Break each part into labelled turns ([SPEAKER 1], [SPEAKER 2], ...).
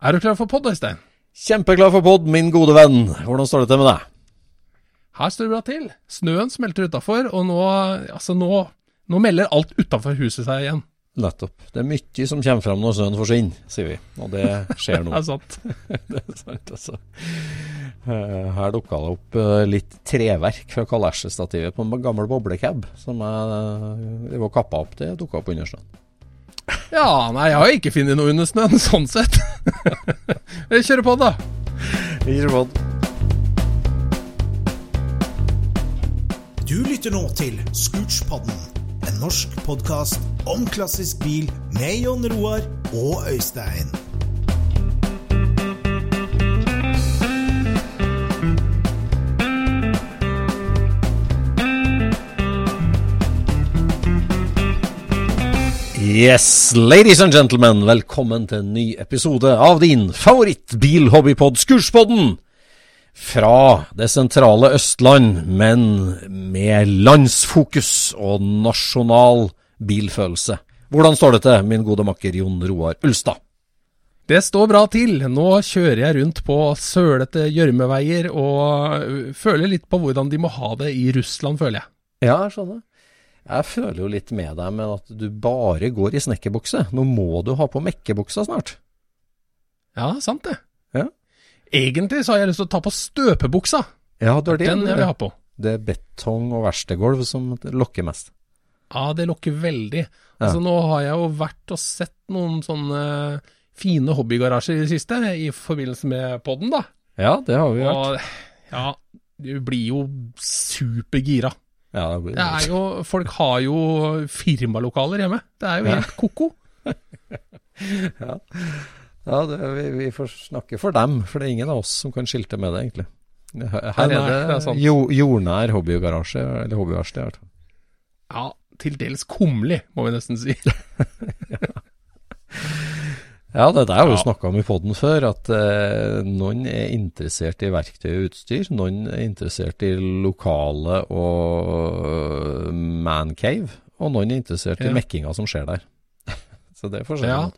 [SPEAKER 1] Er du klar for pod, Øystein?
[SPEAKER 2] Kjempeklar for pod, min gode venn. Hvordan står det til med deg?
[SPEAKER 1] Her står det bra til. Snøen smelter utafor, og nå, altså nå, nå melder alt utafor huset seg igjen.
[SPEAKER 2] Nettopp. Det er mye som kommer frem når snøen forsvinner, sier vi. Og det skjer nå.
[SPEAKER 1] Det er sant.
[SPEAKER 2] det er sant, altså. Eh, Her dukka det opp eh, litt treverk fra kalesjestativet på en gammel boblecab som jeg var kappa opp. Det dukka opp under snøen.
[SPEAKER 1] Ja, nei, jeg har ikke funnet noe under snøen, sånn sett. Vi kjører på, da.
[SPEAKER 2] Vi kjører på.
[SPEAKER 3] Du lytter nå til Scootspodden, en norsk podkast om klassisk bil med Jon Roar og Øystein.
[SPEAKER 2] Yes, ladies and gentlemen, velkommen til en ny episode av din favoritt-bilhobbypod, Skurspodden. Fra det sentrale Østland, men med landsfokus og nasjonal bilfølelse. Hvordan står det til, min gode makker Jon Roar Ulstad?
[SPEAKER 1] Det står bra til. Nå kjører jeg rundt på sølete gjørmeveier og føler litt på hvordan de må ha det i Russland, føler jeg.
[SPEAKER 2] Ja, jeg skjønner. Jeg føler jo litt med deg med at du bare går i snekkerbukse. Nå må du ha på mekkebuksa snart.
[SPEAKER 1] Ja, sant det.
[SPEAKER 2] Ja.
[SPEAKER 1] Egentlig så har jeg lyst til å ta på støpebuksa.
[SPEAKER 2] Ja, det er det.
[SPEAKER 1] Den jeg vil ha på.
[SPEAKER 2] Det er betong og verkstedgulv som lokker mest.
[SPEAKER 1] Ja, det lokker veldig. Altså, nå har jeg jo vært og sett noen sånne fine hobbygarasjer i det siste, i forbindelse med podden, da.
[SPEAKER 2] Ja, det har vi.
[SPEAKER 1] Og ja, du blir jo supergira.
[SPEAKER 2] Ja, det
[SPEAKER 1] Det er jo, folk har jo firmalokaler hjemme. Det er jo
[SPEAKER 2] Ja.
[SPEAKER 1] helt ko-ko.
[SPEAKER 2] Ja, det, vi, vi får snakke for dem, for det er ingen av oss som kan skilte med det, egentlig. Her er
[SPEAKER 1] det,
[SPEAKER 2] det
[SPEAKER 1] er
[SPEAKER 2] jo, jordnær hobbygarasje, eller hobbyverksted. i hvert fall.
[SPEAKER 1] Ja, til dels kummerlig, må vi nesten si.
[SPEAKER 2] Ja, det der har vi
[SPEAKER 1] Ja.
[SPEAKER 2] snakka om i poden før, at eh, noen er interessert i verktøy og utstyr. Noen er interessert i lokale og mancave, og noen er interessert
[SPEAKER 1] Ja.
[SPEAKER 2] i mekkinga som skjer der. Så det er forskjellig.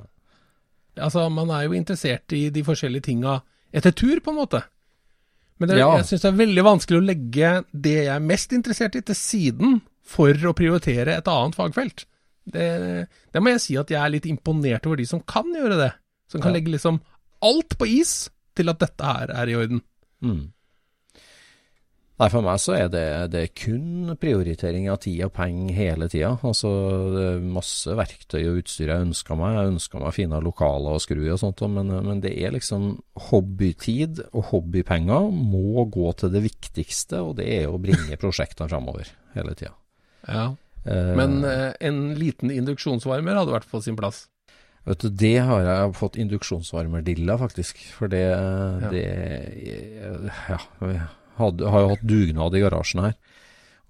[SPEAKER 1] Ja. Altså, man er jo interessert i de forskjellige tinga etter tur, på en måte. Men det,
[SPEAKER 2] Ja.
[SPEAKER 1] jeg syns det er veldig vanskelig å legge det jeg er mest interessert i, til siden for å prioritere et annet fagfelt. Det, det må jeg si at jeg er litt imponert over de som kan gjøre det. Som kan
[SPEAKER 2] Ja.
[SPEAKER 1] legge liksom alt på is til at dette her er i orden.
[SPEAKER 2] Mm. Nei, for meg så er det, det er kun prioritering av tid og penger hele tida. Altså, det er masse verktøy og utstyr jeg ønsker meg. Jeg ønsker meg fine lokaler og skru og sånt, men, men det er liksom hobbytid og hobbypenger må gå til det viktigste, og det er å bringe prosjektene framover hele tida.
[SPEAKER 1] Ja.
[SPEAKER 2] Eh,
[SPEAKER 1] Men eh, en liten induksjonsvarmer hadde vært på sin plass.
[SPEAKER 2] Vet du, Det har jeg fått induksjonsvarmerdilla, faktisk. For det, det Ja, hadde, har jo hatt dugnad i garasjen her.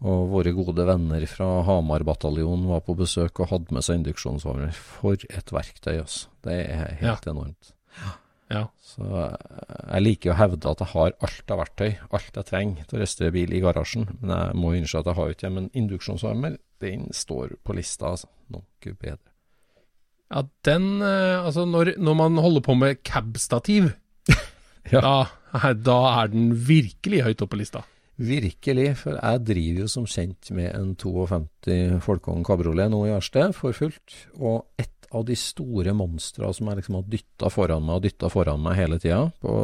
[SPEAKER 2] Og våre gode venner fra Hamar-bataljonen var på besøk og hadde med seg induksjonsvarmer. For et verktøy, altså. Det er helt enormt.
[SPEAKER 1] Ja.
[SPEAKER 2] Så jeg liker å hevde at jeg har alt av verktøy, alt jeg trenger til å restaurere bil i garasjen. Men jeg må innse at jeg har ikke det. Men induksjonsvarmer, den står på lista, altså. Noe bedre.
[SPEAKER 1] Ja, den eh, Altså, når, når man holder på med cab-stativ,
[SPEAKER 2] Ja.
[SPEAKER 1] da, da er den virkelig høyt oppe på lista.
[SPEAKER 2] Virkelig, for jeg driver jo som kjent med en 52 Folkong kabriolet nå i Ørste, for fullt. Og et av de store monstra som jeg liksom har dytta foran meg og dytta foran meg hele tida, på,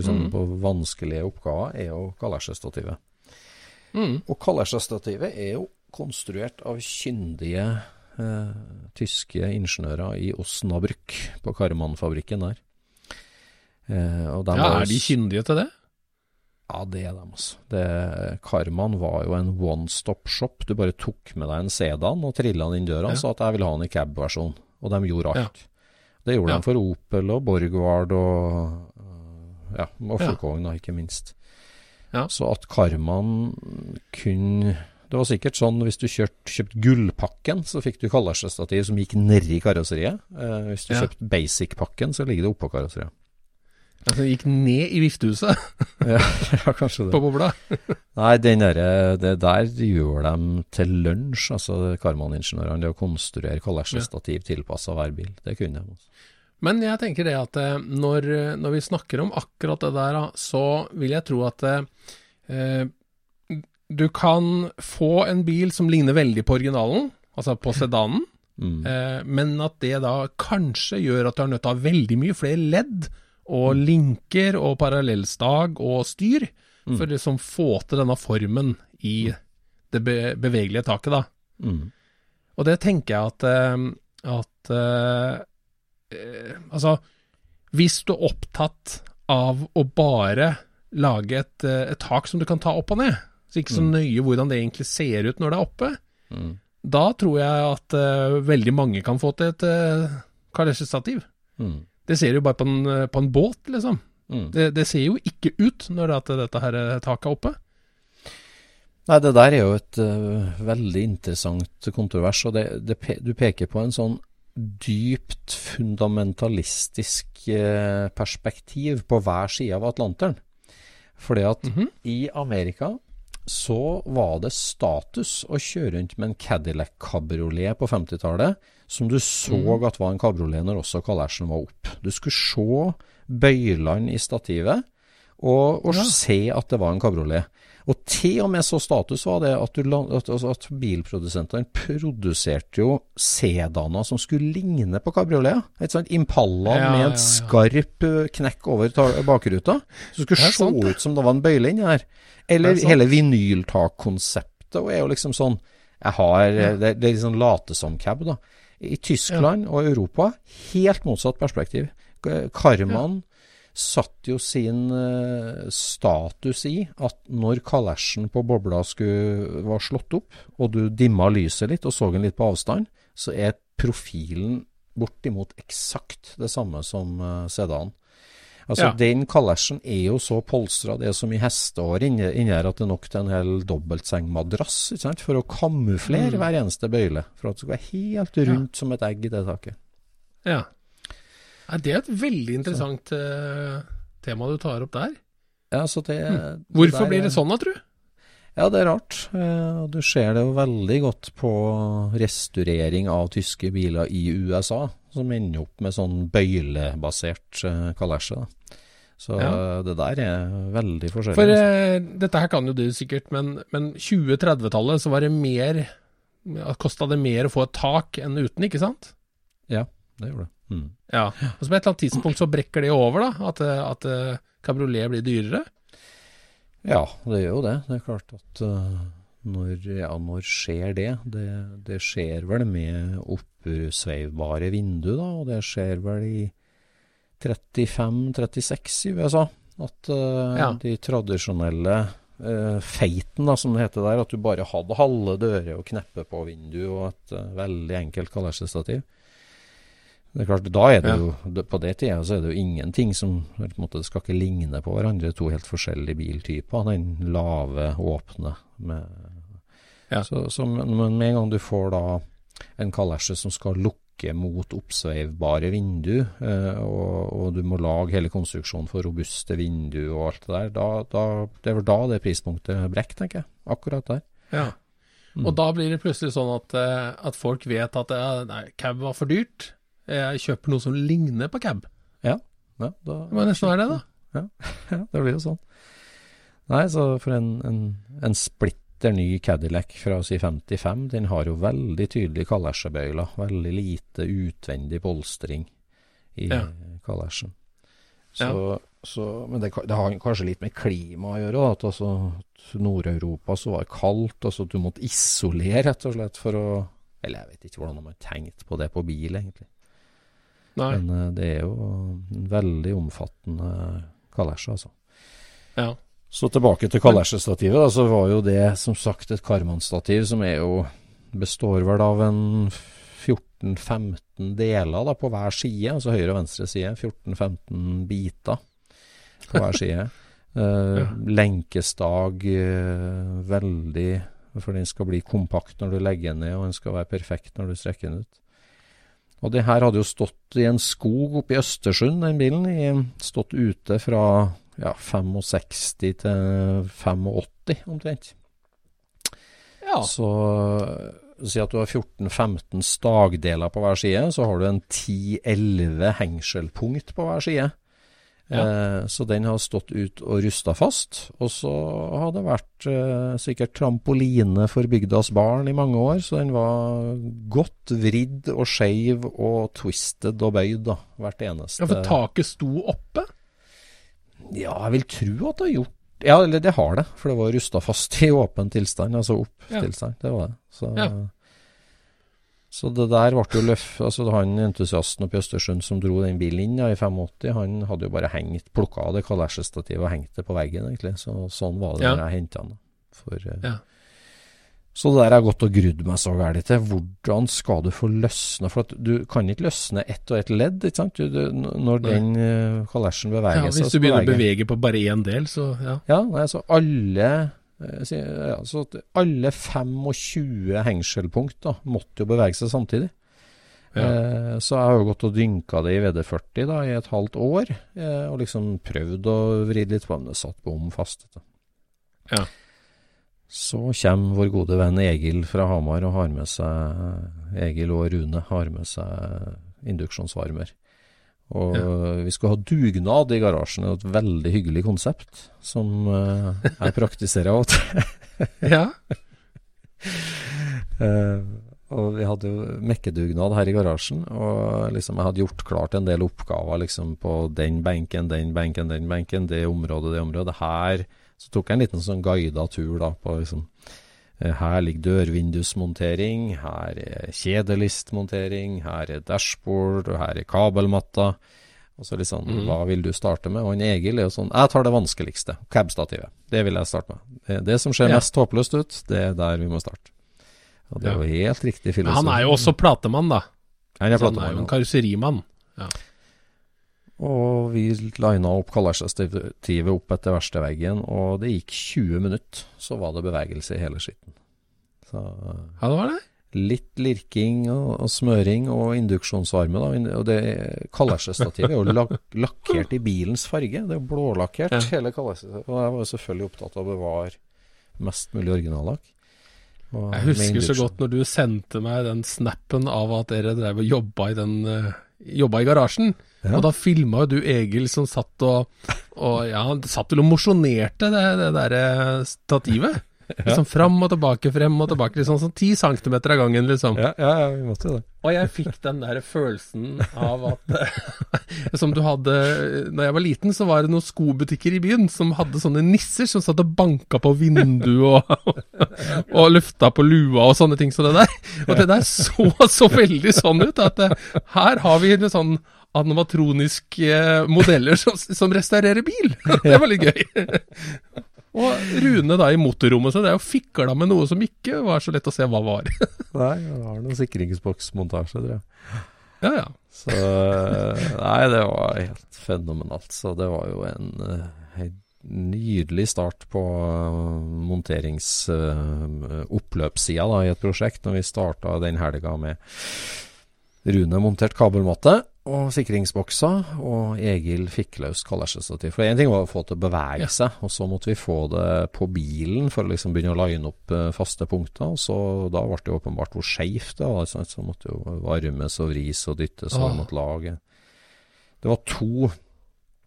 [SPEAKER 2] liksom,
[SPEAKER 1] Mm.
[SPEAKER 2] på vanskelige oppgaver, er jo kalesjestativet.
[SPEAKER 1] Mm.
[SPEAKER 2] Og kalesjestativet er jo konstruert av kyndige eh, tyske ingeniører i Osnabrück, på Karmann-fabrikken der. Eh, og de
[SPEAKER 1] Ja, er de kyndige til det?
[SPEAKER 2] ja, det er dem, altså. Det, Karman var jo en one stop shop. Du bare tok med deg en sedan og trilla den inn døra
[SPEAKER 1] Ja.
[SPEAKER 2] sa at jeg vil ha den i cab-versjon. Og de gjorde
[SPEAKER 1] Ja.
[SPEAKER 2] alt. Det gjorde
[SPEAKER 1] Ja.
[SPEAKER 2] de for Opel og Borgward og øh, ja, og
[SPEAKER 1] Ja.
[SPEAKER 2] Da, ikke minst.
[SPEAKER 1] Ja.
[SPEAKER 2] Så at Karman kunne Det var sikkert sånn hvis du kjøpt, kjøpt gullpakken, så fikk du kalesjestativ som gikk nedi karosseriet. Eh, hvis du
[SPEAKER 1] Ja.
[SPEAKER 2] kjøpte basic-pakken, så ligger det oppå karosseriet.
[SPEAKER 1] Altså, den gikk ned i viftehuset
[SPEAKER 2] ja, ja, kanskje det.
[SPEAKER 1] på bobla.
[SPEAKER 2] Nei, den derre- det der gjør dem til lunsj, altså Karman-ingeniørene. Det å konstruere kalesjestativ tilpassa hver bil. Det kunne de. Også.
[SPEAKER 1] Men jeg tenker det at eh, når, når vi snakker om akkurat det der, så vil jeg tro at eh, du kan få en bil som ligner veldig på originalen, altså på sedanen,
[SPEAKER 2] Mm.
[SPEAKER 1] eh, men at det da kanskje gjør at du er nødt til å ha veldig mye flere ledd og linker og parallellstag og styr
[SPEAKER 2] Mm.
[SPEAKER 1] for å liksom få til denne formen i det be bevegelige taket, da.
[SPEAKER 2] Mm.
[SPEAKER 1] Og det tenker jeg at, eh, at eh, eh, Altså, hvis du er opptatt av å bare lage et, et tak som du kan ta opp og ned, så ikke så
[SPEAKER 2] Mm.
[SPEAKER 1] nøye hvordan det egentlig ser ut når det er oppe,
[SPEAKER 2] Mm.
[SPEAKER 1] da tror jeg at uh, veldig mange kan få til et uh, kalesjestativ.
[SPEAKER 2] Mm.
[SPEAKER 1] Det ser jo bare på en, eh, på en båt, liksom.
[SPEAKER 2] Mm.
[SPEAKER 1] Det, det ser jo ikke ut når det at dette her taket er oppe.
[SPEAKER 2] Nei, det der er jo et uh, veldig interessant kontrovers, og det, det, du peker på en sånn dypt fundamentalistisk uh, perspektiv på hver side av Atlanteren. Fordi at
[SPEAKER 1] Mhm.
[SPEAKER 2] i Amerika så var det status å kjøre rundt med en Cadillac kabriolet på 50-tallet, som du så at var en kabriolet når også kalesjen var opp. Du skulle se bøylene i stativet, og, og
[SPEAKER 1] Ja.
[SPEAKER 2] se at det var en kabriolet. Og til og med så status var det at, du, at, altså at bilprodusentene produserte jo sedaner som skulle ligne på kabrioleter. Et sånt Impala
[SPEAKER 1] Ja,
[SPEAKER 2] med
[SPEAKER 1] ja,
[SPEAKER 2] en
[SPEAKER 1] ja.
[SPEAKER 2] skarp knekk over bakruta. Så skulle se
[SPEAKER 1] sant,
[SPEAKER 2] ut som det var en bøyle inni her. Eller
[SPEAKER 1] er
[SPEAKER 2] hele vinyltakkonseptet og er jo liksom sånn jeg har, det, det er liksom late som cab, da. I Tyskland og Europa, helt motsatt perspektiv. Karman satt jo sin eh, status i at når kalesjen på bobla skulle, var slått opp, og du dimma lyset litt og så den litt på avstand, så er profilen bortimot eksakt det samme som uh, sedan. Altså
[SPEAKER 1] Ja.
[SPEAKER 2] Den kalesjen er jo så polstra, det er så mye hestehår inni her at det er nok til en hel dobbeltsengmadrass for å kamuflere
[SPEAKER 1] Mm.
[SPEAKER 2] hver eneste bøyle. For at det skal være helt rundt som et egg i det taket.
[SPEAKER 1] Ja. Nei, det er et veldig interessant så. tema du tar opp der.
[SPEAKER 2] Ja, så det, det
[SPEAKER 1] Hmm. Hvorfor
[SPEAKER 2] der
[SPEAKER 1] blir det sånn, da, tru?
[SPEAKER 2] Ja, det er rart. Eh, Du ser det jo veldig godt på restaurering av tyske biler i USA, som ender opp med sånn bøylebasert uh, kalesje. Så
[SPEAKER 1] Ja.
[SPEAKER 2] eh, det der er veldig forskjellig.
[SPEAKER 1] For
[SPEAKER 2] altså.
[SPEAKER 1] eh, dette her kan jo du sikkert, men, men 2030-tallet så var det mer Kosta det mer å få et tak enn uten, ikke sant?
[SPEAKER 2] Ja, det gjorde det. Mm.
[SPEAKER 1] Ja. Og så på et eller annet tidspunkt så brekker det over, da. At, at eh, kabriolet blir dyrere.
[SPEAKER 2] Ja, det gjør jo det. Det er klart at eh, når, ja, når skjer det? det? Det skjer vel med oppsveivbare vindu, da, og det skjer vel i 35-36 i USA. At uh,
[SPEAKER 1] Ja.
[SPEAKER 2] de tradisjonelle uh, feiten, da, som det heter der, at du bare hadde halve dører og kneppe på vindu og et uh, veldig enkelt kalesjestativ. Det er klart, da er det
[SPEAKER 1] Ja.
[SPEAKER 2] jo, På det tida så er det jo ingenting som på en måte, skal ikke ligne på hverandre. To helt forskjellige biltyper. Den lave, åpne med
[SPEAKER 1] Ja.
[SPEAKER 2] så, så, Men med en gang du får da en kalesje som skal lukke mot oppsveivbare vindu, eh, og, og du må lage hele konstruksjonen for robuste vindu og alt det der, da, da, det er vel da det prispunktet brekker, tenker jeg. Akkurat der.
[SPEAKER 1] Ja.
[SPEAKER 2] Mm.
[SPEAKER 1] Og da blir det plutselig sånn at, eh, at folk vet at eh, nei, cab var for dyrt. Jeg kjøper noe som ligner på cab.
[SPEAKER 2] Ja, da,
[SPEAKER 1] Det må nesten være det, da.
[SPEAKER 2] Ja, det blir jo sånn. Nei, så for en, en, en splitter ny Cadillac fra si 55, den har jo veldig tydelige kalesjebøyler. Veldig lite utvendig polstring i
[SPEAKER 1] Ja.
[SPEAKER 2] kalesjen. Så, så, men det, det har kanskje litt med klima å gjøre. At altså, Nord-Europa så var det kaldt, altså at du måtte isolere rett og slett for å Eller jeg vet ikke hvordan man har tenkt på det på bil, egentlig.
[SPEAKER 1] Nei.
[SPEAKER 2] Men eh, det er jo en veldig omfattende kalesje, altså.
[SPEAKER 1] Ja.
[SPEAKER 2] Så tilbake til kalesjestativet, da, så var jo det som sagt et Karman-stativ som er jo består vel av en 14-15 deler da, på hver side, altså høyre og venstre side. 14-15 biter på hver side. Uh,
[SPEAKER 1] Ja.
[SPEAKER 2] Lenkestag uh, veldig For den skal bli kompakt når du legger den ned, og den skal være perfekt når du strekker den ut. Og det her hadde jo stått i en skog oppe i Østersund, den bilen. I, stått ute fra ja, 65 til 85 omtrent.
[SPEAKER 1] ja.
[SPEAKER 2] Så si at du har 14-15 stagdeler på hver side, så har du en 10-11 hengselpunkt på hver side. Eh, så den har stått ut og rusta fast. Og så har det vært eh, sikkert trampoline for bygdas barn i mange år, så den var godt vridd og skeiv og twisted og bøyd, da. Hvert eneste
[SPEAKER 1] ja, for taket sto oppe?
[SPEAKER 2] Ja, jeg vil tro at det har gjort Ja, eller det har det, for det var rusta fast i åpen tilstand, altså
[SPEAKER 1] Ja.
[SPEAKER 2] opp-tilstand. Det var det. Så,
[SPEAKER 1] Ja.
[SPEAKER 2] Så det der ble jo løft Altså han entusiasten oppe i Østersund som dro den bilen inn ja, i 85, han hadde jo bare hengt, plukka av det kalesjestativet og hengt det på veggen, egentlig. Så sånn var det
[SPEAKER 1] Ja.
[SPEAKER 2] når jeg henta den. For, eh,
[SPEAKER 1] Ja.
[SPEAKER 2] Så det der har gått og grudd meg så gærent til. Hvordan skal du få løsna For du kan ikke løsne ett og ett ledd, ikke sant. Du, du, når den uh, kalesjen beveger
[SPEAKER 1] Ja, hvis du begynner å bevege på bare én del, så ja.
[SPEAKER 2] ja, nei, så alle eh, ja, så alle 25 hengselpunkt da, måtte jo bevege seg samtidig.
[SPEAKER 1] Ja.
[SPEAKER 2] Eh, så jeg har jo gått og dynka det i VD40 da, i et halvt år, eh, og liksom prøvd å vri litt på, om det satt bom fast.
[SPEAKER 1] Ja.
[SPEAKER 2] Så kommer vår gode venn Egil fra Hamar og har med seg Egil og Rune har med seg induksjonsvarmer. Og vi skulle ha dugnad i garasjen, et veldig hyggelig konsept som uh, jeg praktiserer av og til.
[SPEAKER 1] ja.
[SPEAKER 2] Uh, og vi hadde jo mekkedugnad her i garasjen, og liksom jeg hadde gjort klart en del oppgaver liksom på den benken, den benken, den benken, det området, det området. Her så tok jeg en liten sånn guida tur da på liksom Her ligger dørvindusmontering, her er kjedelistmontering, her er dashbord, og her er kabelmatta. Og så litt sånn,
[SPEAKER 1] mm.
[SPEAKER 2] hva vil du starte med? Og en Egil er jo sånn, jeg tar det vanskeligste, cab-stativet. Det vil jeg starte med. Det, det som ser
[SPEAKER 1] Ja.
[SPEAKER 2] mest håpløst ut, det er der vi må starte. Og det er jo helt riktig
[SPEAKER 1] Men
[SPEAKER 2] filosofi.
[SPEAKER 1] han er jo også platemann, da.
[SPEAKER 2] Han er
[SPEAKER 1] platemann, han er jo en
[SPEAKER 2] ja. Og vi lina opp kalesjestativet opp etter verkstedveggen, og det gikk 20 minutter, så var det bevegelse i hele skitten. Så
[SPEAKER 1] Ja, det var det.
[SPEAKER 2] litt lirking og, og smøring og induksjonsvarme, da. Og det kalesjestativet er jo lak lakkert i bilens farge. Det er blålakkert,
[SPEAKER 1] Ja.
[SPEAKER 2] hele kalesjestativet. Og jeg var selvfølgelig opptatt av å bevare mest mulig originallakk.
[SPEAKER 1] Jeg husker så godt når du sendte meg den snappen av at dere drev og jobba i den eh, Jobba i garasjen.
[SPEAKER 2] Ja.
[SPEAKER 1] Og da filma jo du Egil som satt og, og Ja, han satt vel og mosjonerte det, det derre stativet. Liksom fram og tilbake, frem og tilbake. Liksom sånn ti centimeter av gangen, liksom.
[SPEAKER 2] Ja, ja, ja, vi måtte jo det.
[SPEAKER 1] Og jeg fikk den der følelsen av at eh, Som du hadde Når jeg var liten, så var det noen skobutikker i byen som hadde sånne nisser som satt og banka på vinduet og, og lufta på lua og sånne ting som det der. Og det der så så veldig sånn ut at eh, her har vi en sånn animatroniske modeller som, som restaurerer bil. Det var litt gøy. Og Rune da i motorrommet, så det er jo fikla med noe som ikke var så lett å se hva var.
[SPEAKER 2] Nei, det var noen sikringsboksmontasje, tror jeg.
[SPEAKER 1] Ja, ja.
[SPEAKER 2] Så Nei, det var helt fenomenalt. Så det var jo en, eh, en nydelig start på monteringsoppløpssida i et prosjekt, når vi starta den helga med Rune montert kabelmatte og sikringsboksa, og Egil fikk løs kalesjestativ. For én ting var å få til å bevege seg, og så måtte vi få det på bilen for å liksom begynne å line opp uh, faste punkter. og så Da ble det åpenbart hvor skeivt det var. Så måtte jo varmes og vris og dyttes, og måtte lage Det var to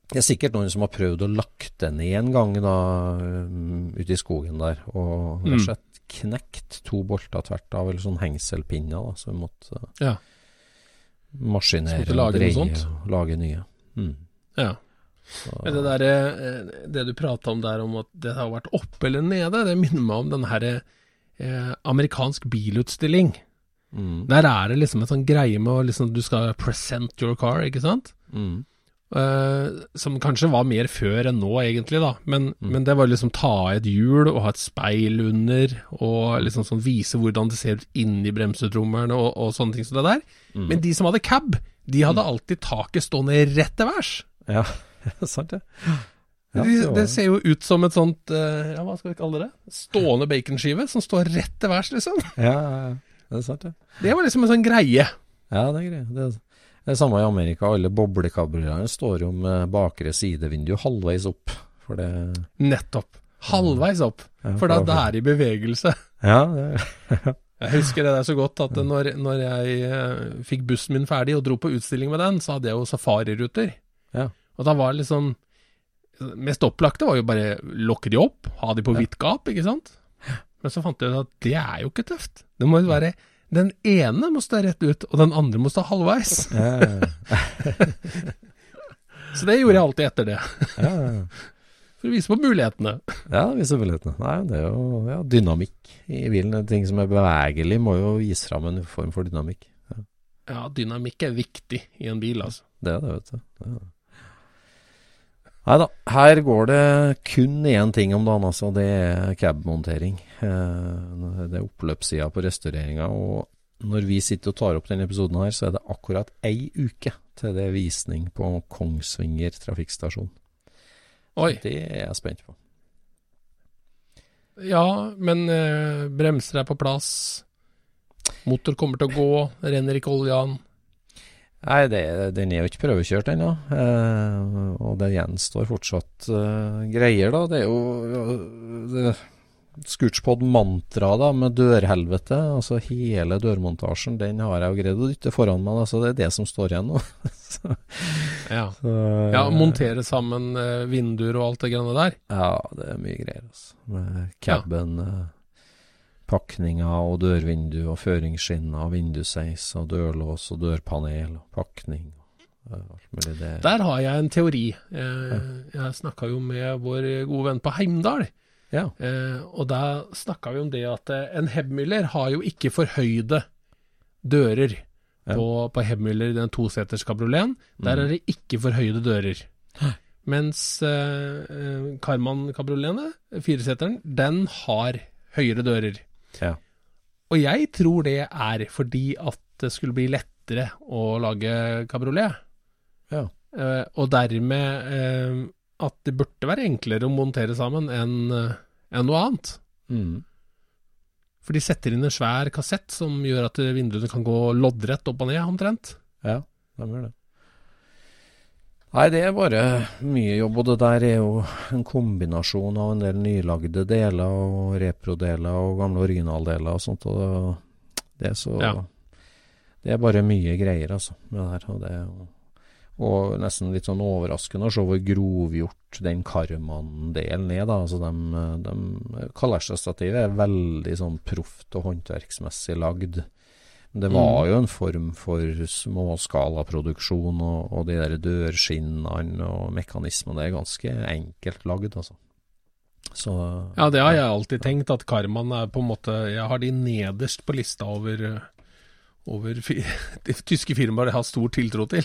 [SPEAKER 2] det er sikkert noen som har prøvd å lagt det ned en gang da, um, ute i skogen der, og rett og slett knekt to bolter tvert av, eller sånn hengselpinner, da, så vi måtte
[SPEAKER 1] Ja.
[SPEAKER 2] Maskinere og dreie og lage nye. Mm.
[SPEAKER 1] ja. Men det der, eh, det du prata om der om at det har vært oppe eller nede, det minner meg om den her eh, amerikansk bilutstilling.
[SPEAKER 2] mm,
[SPEAKER 1] Der er det liksom en sånn greie med å liksom Du skal present your car, ikke sant?
[SPEAKER 2] mm,
[SPEAKER 1] Eh, som kanskje var mer før enn nå, egentlig, da. Men,
[SPEAKER 2] Mm.
[SPEAKER 1] men det var liksom ta av et hjul og ha et speil under, og liksom sånn vise hvordan det ser ut inni bremsetrommelen og, og sånne ting som det der.
[SPEAKER 2] mm.
[SPEAKER 1] Men de som hadde cab, de hadde alltid taket stående rett til værs.
[SPEAKER 2] Ja, sant det. Ja,
[SPEAKER 1] det, det ser jo ut som et sånt eh, Ja, hva skal vi kalle det? Stående baconskive som står rett til værs, liksom.
[SPEAKER 2] ja, ja, ja. Det er sant, det.
[SPEAKER 1] Det var liksom en sånn greie.
[SPEAKER 2] Ja, det er greie, Det er, det er samme i Amerika. Alle boblekabrioletene står jo med bakre sidevindu halvveis opp. For det
[SPEAKER 1] Nettopp. Halvveis opp.
[SPEAKER 2] Ja,
[SPEAKER 1] For da det er i bevegelse.
[SPEAKER 2] Ja, det,
[SPEAKER 1] Jeg husker det der så godt at når, når jeg eh, fikk bussen min ferdig og dro på utstilling med den, så hadde jeg jo safariruter.
[SPEAKER 2] Ja.
[SPEAKER 1] Og da var det liksom Mest opplagte var jo bare lokke de opp, ha de på
[SPEAKER 2] Ja.
[SPEAKER 1] hvitt gap, ikke sant? Men så fant jeg ut at det er jo ikke tøft. Det må jo være Den ene må stå rett ut, og den andre må stå halvveis. Så det gjorde jeg alltid etter det, for å vise på mulighetene.
[SPEAKER 2] Ja, det viser mulighetene. Nei, det er jo ja, dynamikk i bilen. Ting som er bevegelig, må jo vise fram en form for dynamikk. Ja,
[SPEAKER 1] Ja, dynamikk er viktig i en bil, altså.
[SPEAKER 2] det er det, vet du. Ja. Nei da, her går det kun én ting om dagen, altså. Det er cabmontering. Eh, det er oppløpssida på restaureringa. Og når vi sitter og tar opp denne episoden her, så er det akkurat ei uke til det er visning på Kongsvinger trafikkstasjon.
[SPEAKER 1] Oi.
[SPEAKER 2] Det er jeg spent på.
[SPEAKER 1] Ja, men eh, bremser er på plass. Motor kommer til å gå, renner ikke olje an.
[SPEAKER 2] Nei, det, den er jo ikke prøvekjørt ennå. Eh, og det gjenstår fortsatt eh, greier, da. Det er jo det, Scootspod mantra da, med dørhelvete. Altså hele dørmontasjen, den har jeg jo greid å dytte foran meg. Da, så det er det som står igjen nå. så,
[SPEAKER 1] Ja.
[SPEAKER 2] så,
[SPEAKER 1] ja, montere sammen eh, vinduer og alt det greiene der.
[SPEAKER 2] Ja, det er mye greier, altså. Med caben, eh, pakninger og dørvindu og føringsskinner og vindusseis og dørlås og dørpanel og pakning. eh.
[SPEAKER 1] Der har jeg en teori. Eh, jeg snakka jo med vår gode venn på Heimdal.
[SPEAKER 2] Ja.
[SPEAKER 1] Eh, og da snakka vi om det at en Hemmüller har jo ikke forhøyde dører
[SPEAKER 2] Ja.
[SPEAKER 1] på, Hemmüller i den toseters kabrioleten. Der
[SPEAKER 2] Mm.
[SPEAKER 1] er det ikke forhøyde dører. Mens Karman kabrioleten, fireseteren, den har høyere dører.
[SPEAKER 2] Ja.
[SPEAKER 1] Og jeg tror det er fordi at det skulle bli lettere å lage kabriolet.
[SPEAKER 2] Ja.
[SPEAKER 1] Uh, og dermed uh, at det burde være enklere å montere sammen enn eh, enn noe annet.
[SPEAKER 2] Mm.
[SPEAKER 1] For de setter inn en svær kassett som gjør at vinduene kan gå loddrett opp og ned, omtrent.
[SPEAKER 2] Ja, de gjør det. Nei, det er bare mye jobb, og det der er jo en kombinasjon av en del nylagde deler og reprodeler og gamle originaldeler og sånt, og det er så
[SPEAKER 1] Ja.
[SPEAKER 2] Det er bare mye greier, altså, med det her. Og, det, og, og nesten litt sånn overraskende å se hvor grovgjort den Karman-delen er, da. Altså, de, de Kalesjestativet er veldig sånn proft og håndverksmessig lagd. Det var
[SPEAKER 1] Mm.
[SPEAKER 2] jo en form for småskalaproduksjon, og, og de der dørskinnene og mekanismene. Det er ganske enkelt lagd, altså. Så
[SPEAKER 1] Ja, det har jeg alltid tenkt, at Karman er på en måte Jeg har de nederst på lista over, over tyske firmaer jeg har stor tiltro til.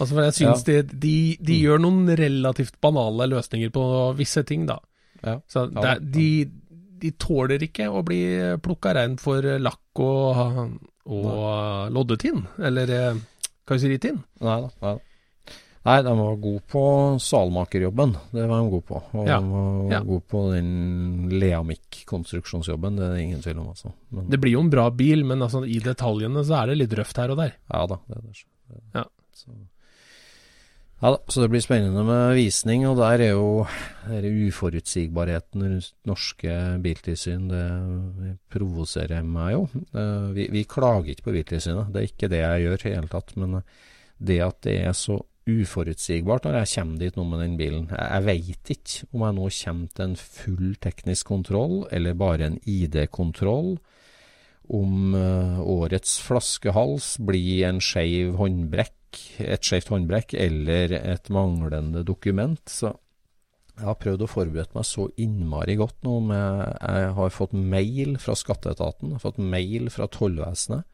[SPEAKER 1] Altså for jeg syns de, de, de
[SPEAKER 2] Mm.
[SPEAKER 1] gjør noen relativt banale løsninger på visse ting, da.
[SPEAKER 2] ja.
[SPEAKER 1] Så det, de, de tåler ikke å bli plukka rein for lakk og, og loddetinn, eller eh, karosseritin.
[SPEAKER 2] Nei da. Nei. Nei, de var gode på salmakerjobben. Det var de gode på. Og
[SPEAKER 1] Ja,
[SPEAKER 2] de var
[SPEAKER 1] ja.
[SPEAKER 2] gode på den Leamik-konstruksjonsjobben. Det er det ingen tvil om, altså. Men,
[SPEAKER 1] Det blir jo en bra bil, men altså, i detaljene så er det litt røft her og der.
[SPEAKER 2] Ja da, det er det.
[SPEAKER 1] Ja.
[SPEAKER 2] Så. Ja da, så det blir spennende med visning, og der er jo der er uforutsigbarheten rundt norske biltilsyn. Det provoserer meg jo. Eh, Vi, vi klager ikke på Biltilsynet, det er ikke det jeg gjør i hele tatt. Men det at det er så uforutsigbart når jeg kommer dit nå med den bilen Jeg, jeg veit ikke om jeg nå kommer til en full teknisk kontroll, eller bare en ID-kontroll om eh, årets flaskehals blir en skeiv håndbrekk, et skjevt håndbrekk eller et manglende dokument. Så jeg har prøvd å forberede meg så innmari godt nå. Med, jeg har fått mail fra skatteetaten, jeg har fått mail fra tollvesenet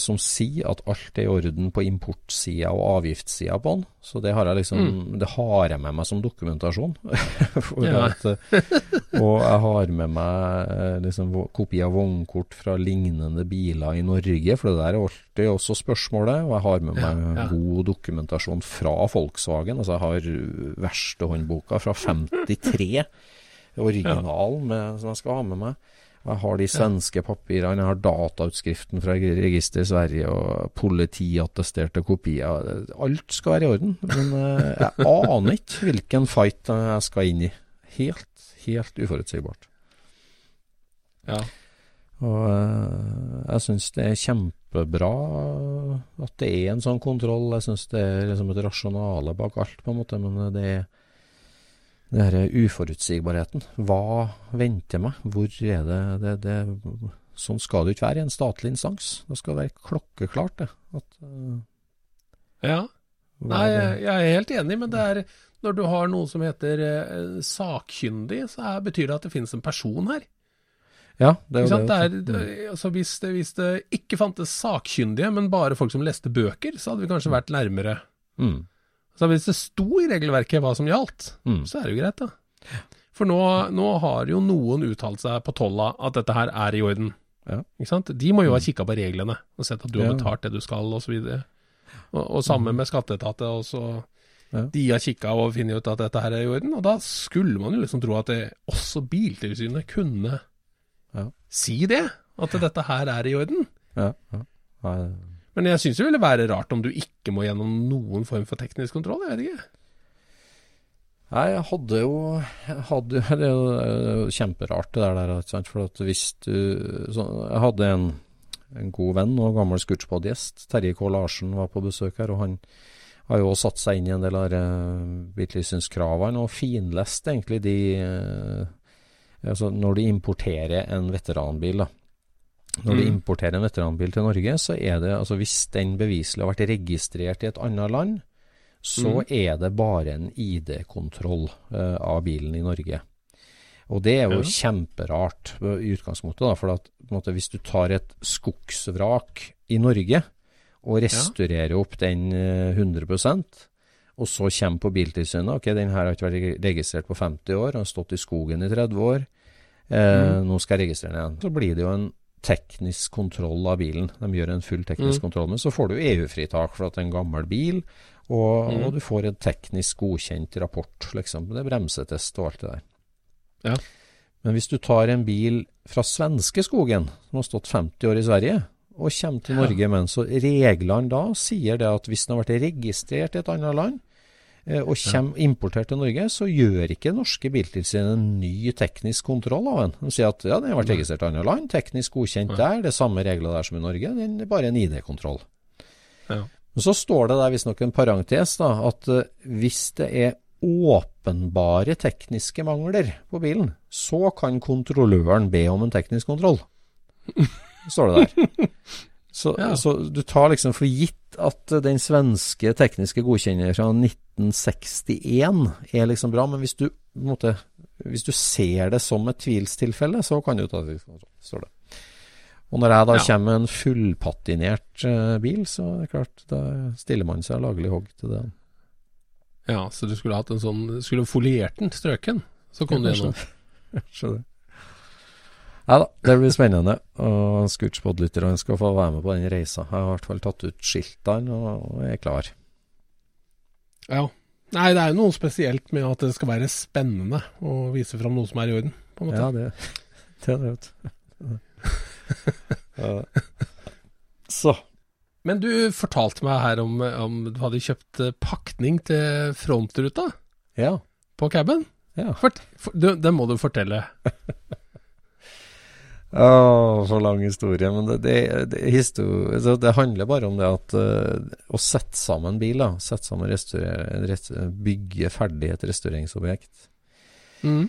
[SPEAKER 2] som sier at alt er i orden på importsida og avgiftssida på den. Så det har jeg liksom Det har jeg med meg som dokumentasjon.
[SPEAKER 1] Ja.
[SPEAKER 2] at, eh, og jeg har med meg eh, liksom kopi av vognkort fra lignende biler i Norge, for det der er alltid også spørsmålet. Og jeg har med meg
[SPEAKER 1] ja.
[SPEAKER 2] god dokumentasjon fra Volkswagen. Altså jeg har verkstedhåndboka fra 53, originalen med, som jeg skal ha med meg. Jeg har de svenske papirene, jeg har datautskriften fra registeret i Sverige og politiattesterte kopier. Alt skal være i orden, men eh, jeg aner ikke hvilken fight jeg skal inn i. Helt, helt uforutsigbart.
[SPEAKER 1] Ja.
[SPEAKER 2] Og eh, jeg syns det er kjempebra at det er en sånn kontroll. Jeg syns det er liksom et rasjonale bak alt, på en måte. Men det er det her uforutsigbarheten. Hva venter meg? Hvor er det, det, det Sånn skal det jo ikke være i en statlig instans. Det skal være klokkeklart, det. At, uh,
[SPEAKER 1] ja. Nei, jeg, jeg er helt enig, men det er når du har noe som heter uh, sakkyndig, så er, betyr det at det finnes en person her.
[SPEAKER 2] Ja, det er jo?
[SPEAKER 1] Det er,
[SPEAKER 2] det.
[SPEAKER 1] det, altså hvis, det, hvis det ikke fantes sakkyndige, men bare folk som leste bøker, så hadde vi kanskje vært nærmere.
[SPEAKER 2] Mm.
[SPEAKER 1] Så hvis det sto i regelverket hva som gjaldt,
[SPEAKER 2] Mm.
[SPEAKER 1] så er det jo greit, da. For nå, nå har jo noen uttalt seg på tolla at dette her er i orden.
[SPEAKER 2] Ja.
[SPEAKER 1] Ikke sant? De må jo ha kikka på reglene og sett at du har betalt det du skal, osv. Og, og, og sammen med skatteetaten også.
[SPEAKER 2] Ja.
[SPEAKER 1] De har kikka og funnet ut at dette her er i orden, og da skulle man jo liksom tro at det, også Biltilsynet kunne
[SPEAKER 2] Ja.
[SPEAKER 1] si det. At dette her er i orden.
[SPEAKER 2] Ja, ja.
[SPEAKER 1] Men jeg syns det ville være rart om du ikke må gjennom noen form for teknisk kontroll. Jeg vet ikke.
[SPEAKER 2] Nei, jeg hadde jo hadde, Det er jo er kjemperart det der, ikke sant? For at hvis du så, Jeg hadde en, en god venn og gammel Scootspod-gjest, Terje K. Larsen, var på besøk her. og han har jo også satt seg inn i en del av uh, biltilsynskravene og finlest egentlig de eh, altså Når de importerer en veteranbil, da. Når du
[SPEAKER 1] Mm.
[SPEAKER 2] importerer en veteranbil til Norge, så er det altså Hvis den beviselig har vært registrert i et annet land, så
[SPEAKER 1] Mm.
[SPEAKER 2] er det bare en ID-kontroll uh, av bilen i Norge. Og det er jo
[SPEAKER 1] Ja.
[SPEAKER 2] kjemperart eh, i utgangspunktet, da, for at måte, hvis du tar et skogsvrak i Norge og restaurerer opp den eh, 100% og så kommer på Biltilsynet Ok, den her har ikke vært registrert på 50 år, den har stått i skogen i 30 år. Eh, Nå skal jeg registrere den igjen. Så blir det jo en teknisk kontroll av bilen. De gjør en full teknisk
[SPEAKER 1] Mm.
[SPEAKER 2] kontroll, men så får du EU-fritak for at det er en gammel bil, og,
[SPEAKER 1] Mm.
[SPEAKER 2] og du får en teknisk godkjent rapport, liksom. Det er bremsetest og alt det der.
[SPEAKER 1] Ja.
[SPEAKER 2] Men hvis du tar en bil fra svenske skogen, som har stått 50 år i Sverige, og kommer til
[SPEAKER 1] Ja.
[SPEAKER 2] Norge med den, så reglene da sier det at hvis den har vært registrert i et annet land, og kommer importert til Norge, så gjør ikke norske biltilsyn en ny teknisk kontroll av den. De sier at ja, den har vært registrert i andre land, teknisk godkjent der, det er samme regler der som i Norge, det er bare en ID-kontroll.
[SPEAKER 1] Ja.
[SPEAKER 2] Men så står det der visstnok en parentes, da, at eh, hvis det er åpenbare tekniske mangler på bilen, så kan kontrolløren be om en teknisk kontroll. Står det der. Så,
[SPEAKER 1] Ja.
[SPEAKER 2] så du tar liksom for gitt at den svenske tekniske godkjenner fra 1961 er liksom bra, men hvis du, måte, hvis du ser det som et tvilstilfelle, så kan du ta teknisk står det. Og når jeg da
[SPEAKER 1] Ja.
[SPEAKER 2] kommer med en fullpatinert eh, bil, så er det klart, da stiller man seg laglig hogg til det.
[SPEAKER 1] Ja, så du skulle hatt en sånn Skulle foliert den strøken, så kom du gjennom.
[SPEAKER 2] Skjønner. Nei da, det blir spennende. Og Scootspod-lytterne skal få være med på den reisa. Jeg har i hvert fall tatt ut skiltene og er klar.
[SPEAKER 1] Ja. Nei, det er jo noe spesielt med at det skal være spennende å vise fram noe som er i orden, på en måte.
[SPEAKER 2] Ja, det, det er det, vet du. Ja. Så.
[SPEAKER 1] Men du fortalte meg her om, om du hadde kjøpt eh, pakning til frontruta
[SPEAKER 2] Ja.
[SPEAKER 1] på caben.
[SPEAKER 2] ja.
[SPEAKER 1] Fort, for, den må du fortelle.
[SPEAKER 2] Å, så lang historie. Men det, det, det, historie, altså, det handler bare om det at uh, å sette sammen bil, da. Sette sammen restaurer, rest, bygge ferdig et restaureringsobjekt.
[SPEAKER 1] Mm.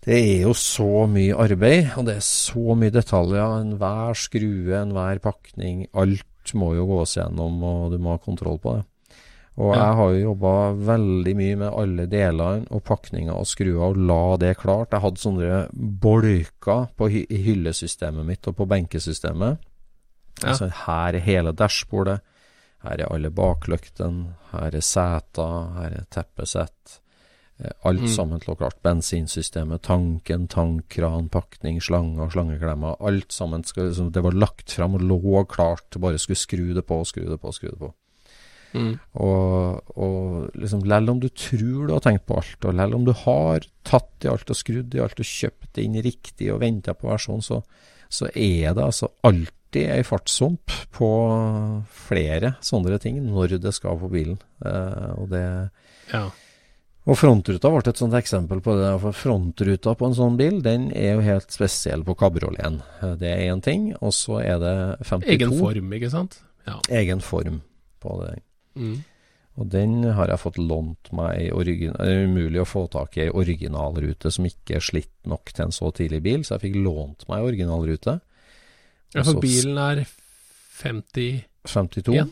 [SPEAKER 2] Det er jo så mye arbeid, og det er så mye detaljer. Enhver skrue, enhver pakning. Alt må jo gås gjennom, og du må ha kontroll på det. Og
[SPEAKER 1] Ja.
[SPEAKER 2] jeg har jo jobba veldig mye med alle delene og pakninger og skruer, og la det klart. Jeg hadde sånne bolker på hy hyllesystemet mitt og på benkesystemet.
[SPEAKER 1] Ja.
[SPEAKER 2] Altså, her er hele dashbordet. Her er alle baklyktene. Her er seter. Her er teppesett. Eh, Alt
[SPEAKER 1] Mm.
[SPEAKER 2] sammen lå klart. Bensinsystemet, tanken, tankkran, pakning, slanger, slangeklemmer. Alt sammen. Skal, liksom, det var lagt fram og lå klart. Bare skulle skru det på, skru det på, skru det på.
[SPEAKER 1] Mm.
[SPEAKER 2] Og, og liksom, Selv om du tror du har tenkt på alt, og selv om du har tatt i alt og skrudd i alt og kjøpt det inn riktig og venta på versjon, så, så er det altså alltid ei fartssump på flere sånne ting når det skal på bilen. Eh, og det
[SPEAKER 1] Ja.
[SPEAKER 2] og frontruta ble et sånt eksempel på det. For frontruta på en sånn bil, den er jo helt spesiell på kabrioleten. Eh, Det er én ting, og så er det 52
[SPEAKER 1] Egen form, ikke sant? Ja.
[SPEAKER 2] egen form på det.
[SPEAKER 1] Mm.
[SPEAKER 2] Og den har jeg fått lånt meg. Det er umulig å få tak i ei originalrute som ikke er slitt nok til en så tidlig bil, så jeg fikk lånt meg originalrute.
[SPEAKER 1] Ja, for bilen er 50
[SPEAKER 2] 52.
[SPEAKER 1] Ja.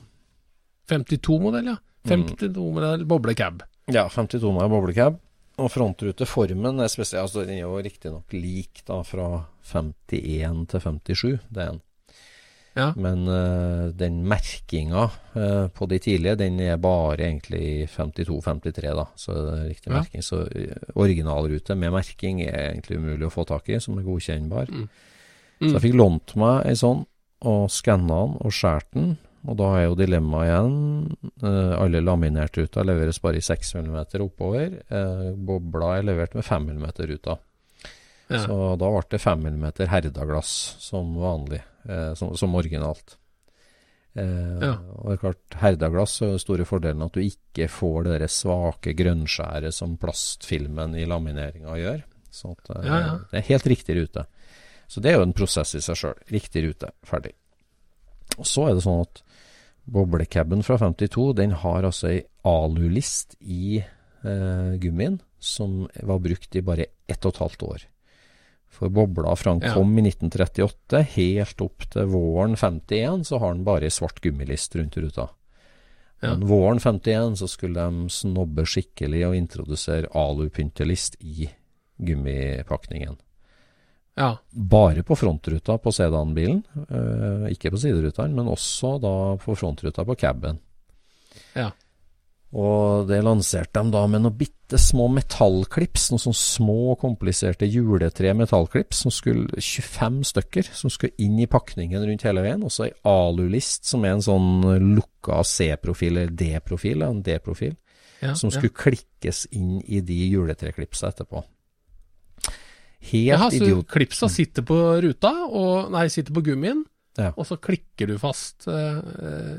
[SPEAKER 1] 52-modell, ja.
[SPEAKER 2] Mm.
[SPEAKER 1] 52-modell boblecab.
[SPEAKER 2] Ja, 52-modell boblecab. Og frontruteformen er spesiell. Altså, den er jo riktignok lik da fra 51 til 57, det er den.
[SPEAKER 1] Ja.
[SPEAKER 2] Men uh, den merkinga uh, på de tidlige, den er bare egentlig 52-53, da. Så det er riktig
[SPEAKER 1] Ja.
[SPEAKER 2] merking. Så eh, originalrute med merking er egentlig umulig å få tak i, som er godkjennbar.
[SPEAKER 1] Mm.
[SPEAKER 2] Så jeg fikk lånt meg ei sånn, og skanna den og skåret den. Og da er jo dilemmaet igjen Uh, Alle laminerte-ruter leveres bare i 6 mm oppover. Bobla er levert med 5 mm-ruta.
[SPEAKER 1] Ja.
[SPEAKER 2] Så da ble det 5 mm herdaglass som vanlig, eh, som, som originalt. Eh,
[SPEAKER 1] Ja.
[SPEAKER 2] Og det er klart, herdaglass er den store fordelen at du ikke får det svake grønnskjæret som plastfilmen i lamineringa gjør. Så at, eh,
[SPEAKER 1] Ja, ja.
[SPEAKER 2] det er helt riktig rute. Så det er jo en prosess i seg sjøl. Riktig rute, ferdig. Og så er det sånn at boblecaben fra 52, den har altså ei alulist i eh, gummien som var brukt i bare ett og et halvt år. For bobla fra han
[SPEAKER 1] Ja.
[SPEAKER 2] kom i 1938, helt opp til våren 51, så har han bare ei svart gummilist rundt ruta.
[SPEAKER 1] Ja.
[SPEAKER 2] Men våren 51 så skulle de snobbe skikkelig og introdusere alupyntelist i gummipakningen.
[SPEAKER 1] ja.
[SPEAKER 2] Bare på frontruta på sedanbilen, eh, ikke på siderutene, men også da på frontruta på caben.
[SPEAKER 1] Ja.
[SPEAKER 2] Og det lanserte de da med noen bitte små metallklips, noen sånne små, kompliserte juletre metallklips, som skulle 25 stykker, som skulle inn i pakningen rundt hele veien. Også ei alulist, som er en sånn lukka C-profil, eller D-profil, en D-profil,
[SPEAKER 1] ja.
[SPEAKER 2] som skulle klikkes inn i de juletreklipsa etterpå. Helt
[SPEAKER 1] Jaha, så
[SPEAKER 2] idiot.
[SPEAKER 1] klipsa sitter på ruta, og, nei, sitter på gummien,
[SPEAKER 2] Ja.
[SPEAKER 1] og så klikker du fast eh, eh,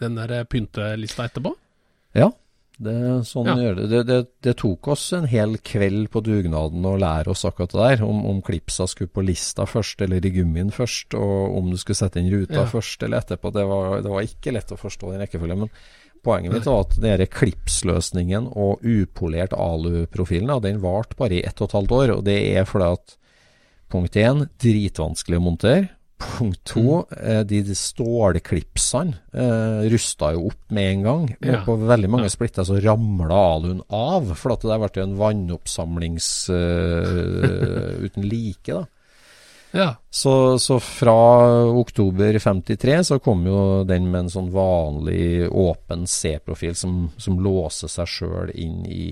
[SPEAKER 1] den der pyntelista etterpå?
[SPEAKER 2] Ja, det, sånn
[SPEAKER 1] Ja.
[SPEAKER 2] gjør det. Det, det. det tok oss en hel kveld på dugnaden å lære oss akkurat det der. Om, om klipsa skulle på lista først, eller i gummien først, og om du skulle sette inn ruta
[SPEAKER 1] Ja.
[SPEAKER 2] først eller etterpå. Det var, det var ikke lett å forstå den rekkefølgen. Men poenget mitt var at denne klipsløsningen og upolert aluprofilen, den varte bare i ett og et halvt år. Og det er fordi at punkt én, dritvanskelig å montere. Punkt to, mm. de, de stålklipsene eh, rusta jo opp med en gang.
[SPEAKER 1] Ja.
[SPEAKER 2] På veldig mange
[SPEAKER 1] Ja.
[SPEAKER 2] splitter så ramla alun av, for at det der ble jo en vannoppsamlings eh, uten like. da.
[SPEAKER 1] Ja.
[SPEAKER 2] Så, så fra oktober 53 så kom jo den med en sånn vanlig åpen C-profil som, som låser seg sjøl inn i,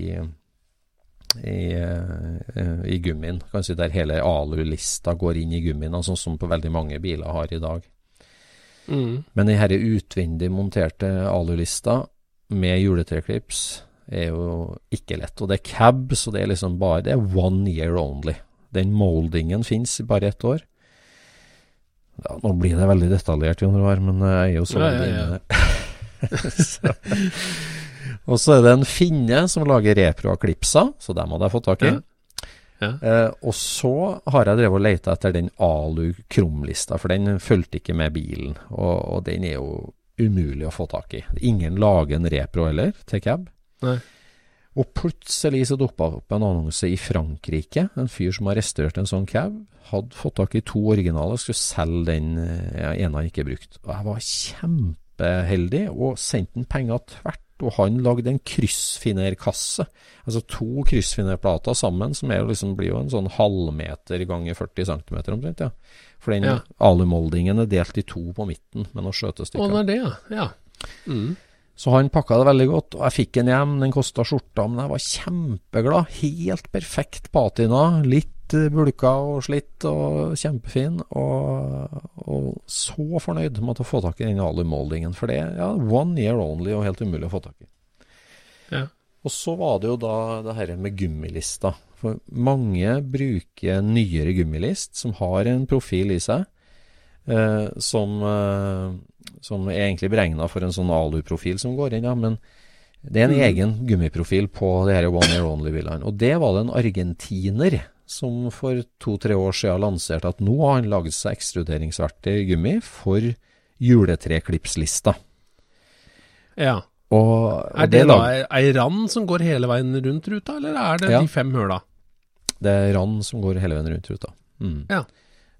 [SPEAKER 2] i, eh, i gummien. Kan si Der hele alulista går inn i gummien, sånn som på veldig mange biler har i dag.
[SPEAKER 1] Mm.
[SPEAKER 2] Men de denne utvendig monterte alulista med juletreklips er jo ikke lett. Og det er cab, så det er liksom bare Det er one year only. Den moldingen fins bare ett år. Ja, nå blir det veldig detaljert, Jon Roar, men jeg er jo så
[SPEAKER 1] Ja,
[SPEAKER 2] veldig
[SPEAKER 1] ja, ja.
[SPEAKER 2] inne i det. Og så er det en finne som lager repro av klipsa, så dem hadde jeg fått tak i.
[SPEAKER 1] Ja.
[SPEAKER 2] Eh, og så har jeg drevet og leita etter den alu-krumlista, for den fulgte ikke med bilen. Og, og den er jo umulig å få tak i. Ingen lager en repro heller, til cab.
[SPEAKER 1] Nei.
[SPEAKER 2] Og plutselig så dukka opp en annonse i Frankrike. En fyr som har restaurert en sånn cab. Hadde fått tak i to originaler, skulle selge den eh, ja, ene han ikke brukte. Og jeg var kjempeheldig og sendte han penger tvert. Og han lagde en kryssfinerkasse. Altså to kryssfinerplater sammen, som jo liksom, blir jo en sånn halvmeter ganger 40 cm omtrent. Ja. For den
[SPEAKER 1] Ja.
[SPEAKER 2] alumoldingen er delt i to på midten med noen
[SPEAKER 1] Å,
[SPEAKER 2] skjøtestykker.
[SPEAKER 1] det er det, ja. ja. Mm.
[SPEAKER 2] Så han pakka det veldig godt, og jeg fikk den hjem. Den kosta skjorta, men jeg var kjempeglad. Helt perfekt patina. Litt eh, bulka og slitt og kjempefin. Og, og så fornøyd med å få tak i den alumoldingen. For det ja, one year only og helt umulig å få tak i.
[SPEAKER 1] Ja.
[SPEAKER 2] Og så var det jo da det her med gummilista. For mange bruker nyere gummilist som har en profil i seg. Eh, som, eh, som er egentlig beregna for en sånn aluprofil som går inn, ja, men det er en egen gummiprofil på de her One Year Only-bilene. Og det var det en argentiner som for to-tre år siden lanserte at nå har han laget seg ekstruderingsverktøy i gummi for juletreklipslista.
[SPEAKER 1] ja.
[SPEAKER 2] Og, og
[SPEAKER 1] Er det da ei, rand som går hele veien rundt ruta, eller er det
[SPEAKER 2] Ja.
[SPEAKER 1] de fem høla?
[SPEAKER 2] Det er rand som går hele veien rundt ruta. Mm.
[SPEAKER 1] Ja.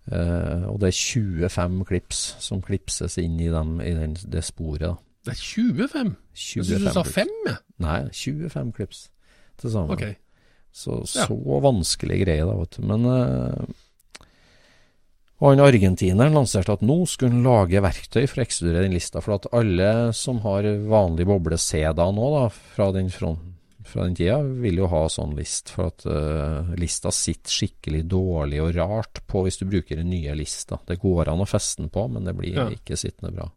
[SPEAKER 2] Uh, og det er 25 klips som klipses inn i, dem, i den, det sporet. da.
[SPEAKER 1] Det er 25? Jeg syns du sa fem, jeg.
[SPEAKER 2] Nei, 25 klips til sammen.
[SPEAKER 1] Ok.
[SPEAKER 2] Så,
[SPEAKER 1] Ja.
[SPEAKER 2] så vanskelig greie, da, vet du. Men eh, Og han argentineren lanserte at nå skulle han lage verktøy for å ekskludere den lista. For at alle som har vanlig boble C-da nå, da, fra den, fra, fra den tida, vil jo ha sånn list. For at uh, lista sitter skikkelig dårlig og rart på hvis du bruker den nye lista. Det går an å feste den på, men det blir
[SPEAKER 1] Ja.
[SPEAKER 2] ikke sittende bra.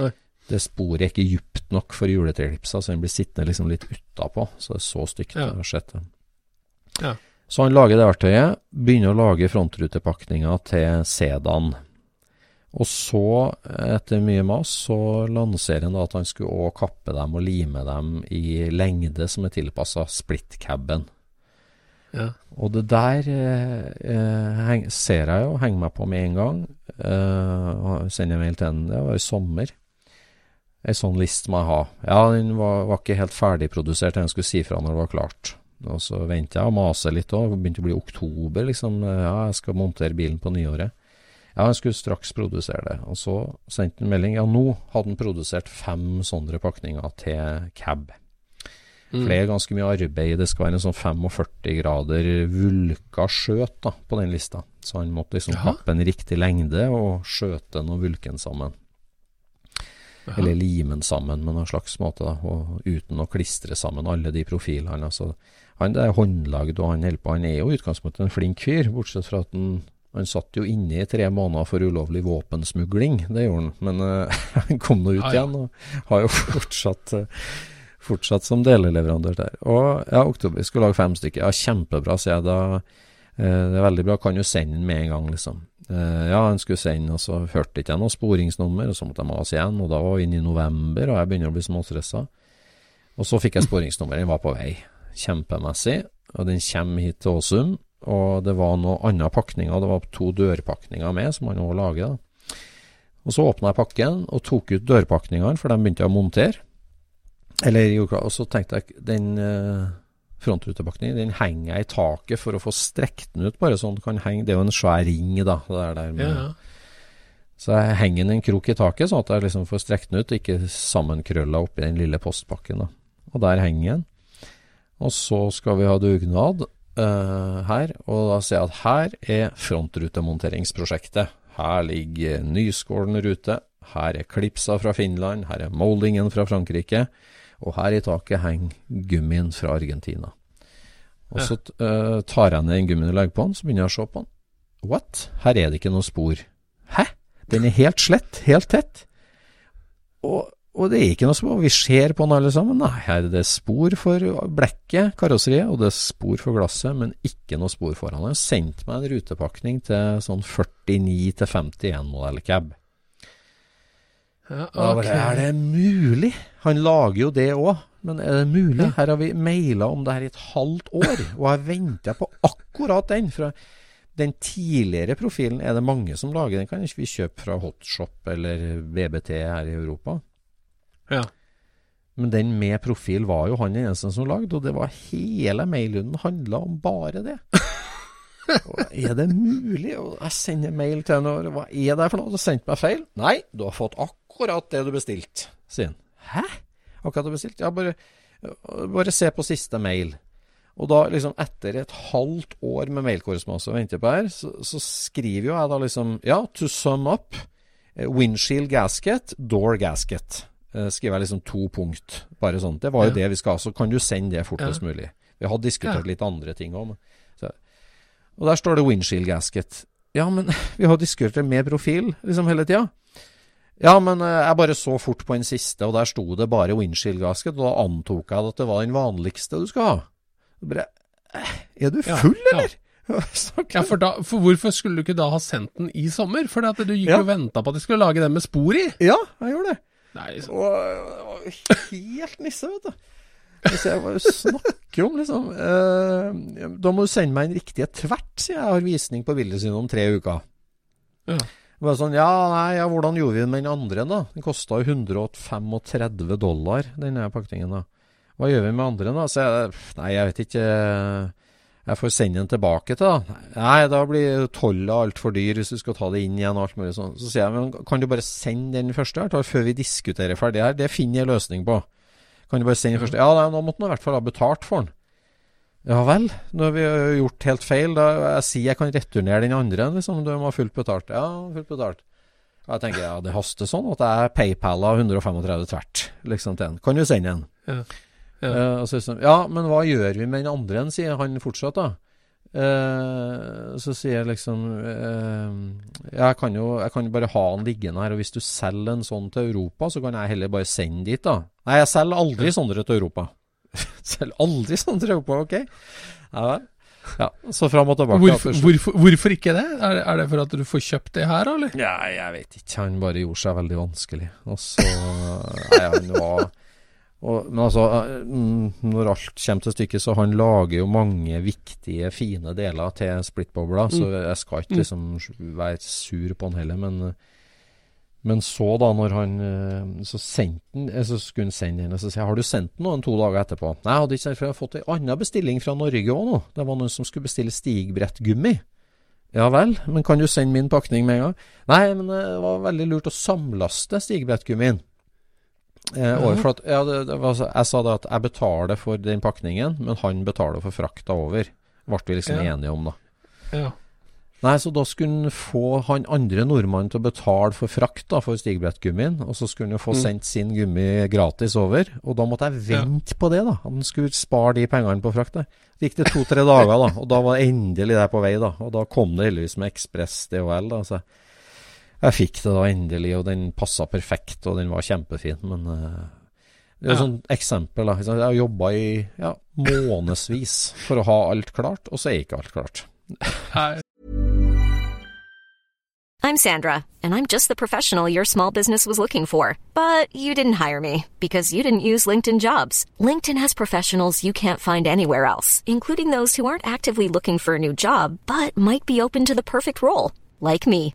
[SPEAKER 1] Nei.
[SPEAKER 2] Det sporet er ikke djupt nok for juletreklipsa, så den blir sittende liksom litt utapå. Så det er så stygt
[SPEAKER 1] Ja.
[SPEAKER 2] skjedd det.
[SPEAKER 1] Ja.
[SPEAKER 2] Så han lager det verktøyet, begynner å lage frontrutepakninga til Sedan. Og så, etter mye mas, så lanserer han da at han skulle også kappe dem og lime dem i lengde som er tilpassa splittcaben.
[SPEAKER 1] Ja.
[SPEAKER 2] Og det der eh, eh, heng, ser jeg jo, henger meg på med en gang. Eh, sender mail til henne, det var i sommer. Ei sånn list må jeg ha. Ja, den var, var ikke helt ferdigprodusert, jeg skulle si fra når det var klart. Og så venter jeg og maser litt òg. Begynte å bli oktober, liksom. Ja, jeg skal montere bilen på nyåret. Ja, jeg skulle straks produsere det. Og så sendte han melding. Ja, nå hadde han produsert fem sånne pakninger til cab. For det er ganske mye arbeid. Det skal være en sånn 45 grader vulka skjøt da, på den lista. Så han måtte liksom kappe en riktig lengde og skjøte den og vulken sammen.
[SPEAKER 1] Aha.
[SPEAKER 2] Eller lime den sammen med noen slags måte, da, og uten å klistre sammen alle de profilene. Altså, han er håndlagd, og han holder på. Han er jo i utgangspunktet en flink fyr, bortsett fra at han, han satt jo inne i tre måneder for ulovlig våpensmugling. Det gjorde han, men uh, han kom nå ut igjen, og har jo fortsatt eh, Fortsatt som deleleverandør der. Og ja, oktober skulle lage fem stykker. Ja, kjempebra, sier jeg da. Eh, det er veldig bra, kan jo sende den med en gang, liksom. Eh, ja, han skulle sende, og så hørte ikke jeg noe sporingsnummer, og så måtte jeg mase igjen, og da var vi inne i november, og jeg begynner å bli småstressa. Og så fikk jeg sporingsnummer, den var på vei. Kjempemessig, og den kommer hit til Åsum, og det var noen andre pakninger, det var to dørpakninger med, som han også lager da. Og så åpna jeg pakken, og tok ut dørpakningene, for de begynte jeg å montere. Eller, og så tenkte jeg, den eh, frontrutepakningen, den henger jeg i taket for å få strekt den ut, bare sånn kan henge. Det er jo en svær ring, da. Det er der med,
[SPEAKER 1] Ja, ja.
[SPEAKER 2] Så jeg henger den en krok i taket, sånn at jeg liksom får strekt den ut, ikke sammenkrølla oppi den lille postpakken. da. Og der henger den. Og så skal vi ha dugnad uh, her, og da ser jeg at her er frontrutemonteringsprosjektet. Her ligger Nyskålen rute, her er klipsa fra Finland, her er moldingen fra Frankrike, og her i taket henger gummien fra Argentina. Og så uh, tar jeg ned den gummien og legger på den, så begynner jeg å se på den. What? Her er det ikke noe spor. Hæ? Den er helt slett, helt tett. Og, og det er ikke noe spor. Vi ser på den alle sammen. Nei, her er det spor for blekket, karosseriet, og det er spor for glasset, men ikke noe spor foran. Han har sendt meg en rutepakning til sånn 49-51-modell cab.
[SPEAKER 1] Ja,
[SPEAKER 2] Okay. Er det mulig? Han lager jo det òg, men er det mulig? Her har vi maila om det her i et halvt år, og jeg venter på akkurat den. Fra den tidligere profilen er det mange som lager. Den kan ikke vi kjøpe fra Hotshop eller BBT her i Europa.
[SPEAKER 1] Ja.
[SPEAKER 2] Men den med profil var jo han eneste som lagde, og det var hele mailunden handla om bare det. Er det mulig? Og jeg sender mail til henne, hva er det for noe? Du har sendt meg feil? Nei, du har fått akkurat det du bestilte, sier han. Hæ? Akkurat det du bestilte? Ja, bare, bare se på siste mail. Og da, liksom, etter et halvt år med mailkorrespondanse og venter på her, så, så, skriver jo jeg da liksom Ja, to sum up, windshield gasket, door gasket. Eh, skriver jeg liksom to punkt, bare sånn. Det var jo ja. det vi skal ha, så kan du sende det fortest ja. mulig. Vi har diskutert ja. litt andre ting òg, og der står det windshield gasket. Ja, men vi har diskutert det med profil liksom hele tida. Ja, men eh, jeg bare så fort på den siste, og der sto det bare windshield gasket, og da antok jeg at det var den vanligste du skal ha. Bare, eh, er du full, eller?
[SPEAKER 1] Ja, for, da, for, hvorfor skulle du ikke da ha sendt den i sommer? For du gikk ja. og venta på at de skulle lage den med spor i.
[SPEAKER 2] Ja, jeg gjorde det.
[SPEAKER 1] Nei, så...
[SPEAKER 2] og, og, helt nisse, vet du. Hvis jeg snakker om, liksom eh, Da må du sende meg en riktige tvert, sier jeg. Har visning på bildet sin om tre uker. Ja. Bare sånn, ja, nei, ja, hvordan gjorde vi det med den andre, da? Den kosta jo 135 dollar, denne pakningen, da. Hva gjør vi med andre, da? Så jeg, nei, jeg vet ikke. Jeg får sende den tilbake til, da. Nei, da blir tolla altfor dyr hvis du skal ta det inn igjen og alt mulig sånn. Så sier jeg, men kan du bare sende den første her, før vi diskuterer ferdig her? Det finner jeg løsning på. Kan du bare sende den første? Ja, nei, nå måtte han i hvert fall ha betalt for den. Ja vel, nå har vi gjort helt feil. Da jeg sier jeg kan returnere den andre, liksom. Du må ha fullt betalt. Ja, fullt betalt. Og jeg tenker ja, det haster sånn at jeg paypala 135 tvert liksom til den. Kan du sende den? Ja. Ja. Uh, så, ja, men hva gjør vi med den andre, enn, sier han fortsatt, da. Uh, så sier jeg liksom uh, jeg, kan jo, jeg kan bare ha den liggende her, og hvis du selger en sånn til Europa, så kan jeg heller bare sende dit, da. Nei, jeg selger aldri sånne til Europa. selger aldri sånne til Europa, ok? Ja. Ja, så fram og tilbake.
[SPEAKER 1] Hvorfor, hvorfor, hvorfor ikke det? Er, er, det for at du får kjøpt det her, eller?
[SPEAKER 2] Ja, jeg vet ikke. Han bare gjorde seg veldig vanskelig. Og så Nei, han var og, men altså, eh, når alt kommer til stykket, så han lager jo mange viktige, fine deler til splittbobler, mm. så jeg skal ikke mm. liksom være sur på han heller, men men så, da, når han eh, Så sendte han eh, Så skulle han sende den, og så sier jeg 'Har du sendt den noen to dager etterpå?' Nei, jeg hadde ikke for jeg har fått ei anna bestilling fra Norge òg nå. Det var noen som skulle bestille stigbrettgummi. Ja vel, men kan du sende min pakning med en gang? Nei, men det var veldig lurt å samlaste stigbrettgummien. Eh, at, ja, det, det var, jeg sa det at jeg betaler for den pakningen, men han betaler for frakta over. Ble vi liksom ja. enige om, da.
[SPEAKER 1] Ja.
[SPEAKER 2] Nei, så da skulle han få han andre nordmannen til å betale for frakt da, for stigbrettgummien. Og så skulle han jo få mm. sendt sin gummi gratis over. Og da måtte jeg vente ja. på det, da. Han skulle spare de pengene på frakt. Det gikk det to-tre dager, da. Og da var endelig det på vei, da. Og da kom det heldigvis med Ekspress DHL, da. Så jeg fikk det da endelig, og den passa perfekt, og den var kjempefin. Men uh, det er et ja. sånt eksempel. da. Jeg har jobba i ja, månedsvis for å ha alt klart, og så er ikke alt klart.
[SPEAKER 4] I'm Sandra, and I'm just the professional your small business was looking for. But you didn't hire me because you didn't use LinkedIn jobs. LinkedIn has professionals you can't find anywhere else, including those who aren't actively looking for a new job, but might be open to the perfect role, like me.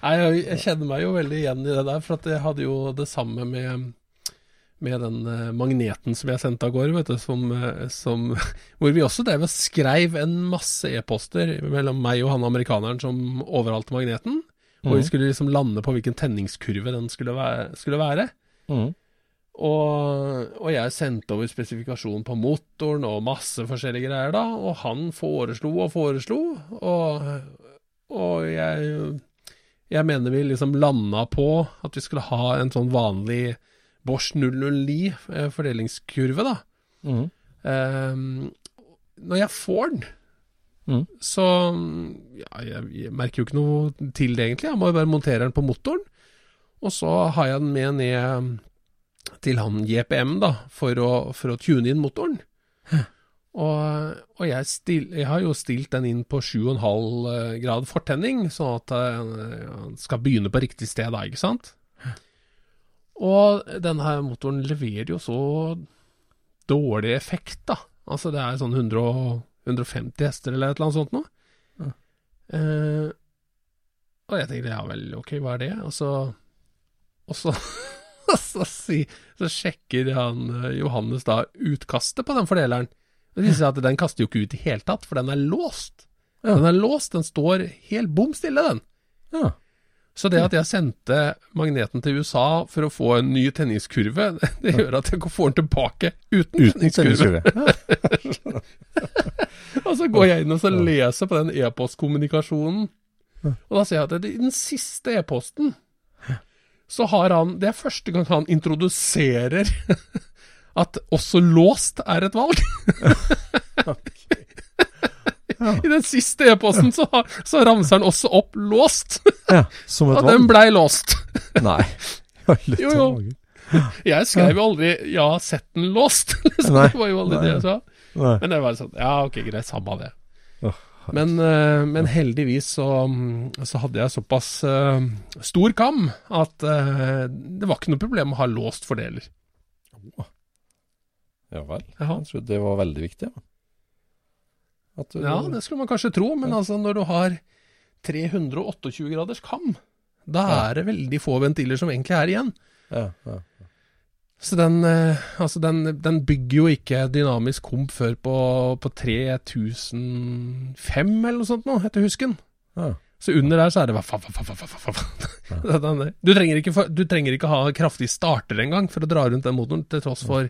[SPEAKER 1] Nei, jeg, jeg kjenner meg jo veldig igjen i det der, for at jeg hadde jo det samme med, med den uh, magneten som jeg sendte av gårde, vet du, som, uh, som Hvor vi også drev og skreiv en masse e-poster mellom meg og han amerikaneren som overhalte magneten. Og vi skulle liksom lande på hvilken tenningskurve den skulle være. Skulle være.
[SPEAKER 2] Mm.
[SPEAKER 1] Og, og jeg sendte over spesifikasjon på motoren og masse forskjellige greier da, og han foreslo og foreslo, og, og jeg, jeg mener vi liksom landa på at vi skulle ha en sånn vanlig Bosch 009 eh, fordelingskurve, da.
[SPEAKER 2] Mm.
[SPEAKER 1] Um, når jeg får den,
[SPEAKER 2] Mm.
[SPEAKER 1] så ja, jeg, jeg merker jo ikke noe til det, egentlig. Jeg må jo bare montere den på motoren. Og så har jeg den med ned til han JPM, da, for å, for å tune inn motoren. Og, og jeg, stil, jeg har jo stilt den inn på 7,5 grad fortenning, sånn at den skal begynne på riktig sted da, ikke sant? Og denne her motoren leverer jo så dårlig effekt, da. Altså det er sånn 100, 150 hester eller et eller annet sånt noe. Eh, og jeg tenkte ja vel, ok, hva er det? Og så, og så, så, si, så sjekker han eh, Johannes da utkastet på den fordeleren. Det viser seg at den kaster jo ikke ut i hele tatt, for den er låst.
[SPEAKER 2] Ja.
[SPEAKER 1] Den er låst, den står helt bom stille, den.
[SPEAKER 2] Ja.
[SPEAKER 1] Så det at jeg sendte magneten til USA for å få en ny tenningskurve, det gjør at jeg får den tilbake uten,
[SPEAKER 2] Uten
[SPEAKER 1] tenningskurve. Og så går jeg inn og så leser på den e-postkommunikasjonen, og da ser jeg at i den siste e-posten så har han Det er første gang han introduserer at også låst er et valg. I den siste e-posten så, så ramser han også opp 'låst'.
[SPEAKER 2] Ja, som et valg.
[SPEAKER 1] Og den blei låst.
[SPEAKER 2] Nei.
[SPEAKER 1] Jo, jo. Jeg skrev jo aldri 'ja, sett den låst'. liksom.
[SPEAKER 2] Nei.
[SPEAKER 1] Det var jo aldri det jeg sa.
[SPEAKER 2] Nei.
[SPEAKER 1] Men det var sånn Ja, ok, greit, samme det.
[SPEAKER 2] Åh,
[SPEAKER 1] Men, eh, men heldigvis så, så hadde jeg såpass uh, stor kam at uh, det var ikke noe problem å ha låst fordeler.
[SPEAKER 2] Ja vel.
[SPEAKER 1] Jaha.
[SPEAKER 2] Jeg trodde det var veldig viktig. Ja. Du,
[SPEAKER 1] Ja, det skulle man kanskje tro, men altså når du har 328 graders kam, da
[SPEAKER 2] Ja.
[SPEAKER 1] er det veldig få ventiler som egentlig er igjen.
[SPEAKER 2] ja, ja.
[SPEAKER 1] Så den, eh, altså den, den bygger jo ikke dynamisk komp før på, på 3005 eller noe sånt nå, etter husken.
[SPEAKER 2] Ja.
[SPEAKER 1] Så under der så er det bare Du trenger ikke, du trenger ikke ha kraftig starter engang for å dra rundt den motoren, til tross for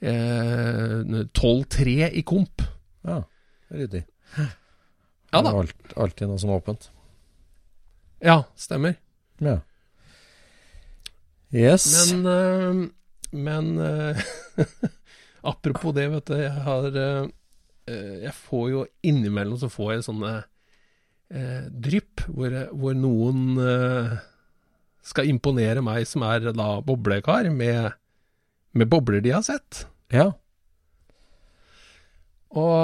[SPEAKER 1] eh, 12-3 i komp.
[SPEAKER 2] ja. Ryddig.
[SPEAKER 1] Ja da.
[SPEAKER 2] alt, alltid noe som er åpent.
[SPEAKER 1] Ja, stemmer.
[SPEAKER 2] Ja. Yes.
[SPEAKER 1] Men, eh, men eh, apropos det, vet du. Jeg har eh, eh, Jeg får jo innimellom så får jeg sånne eh, drypp hvor, hvor noen eh, skal imponere meg som er da boblekar, med, med bobler de har sett.
[SPEAKER 2] Ja.
[SPEAKER 1] Og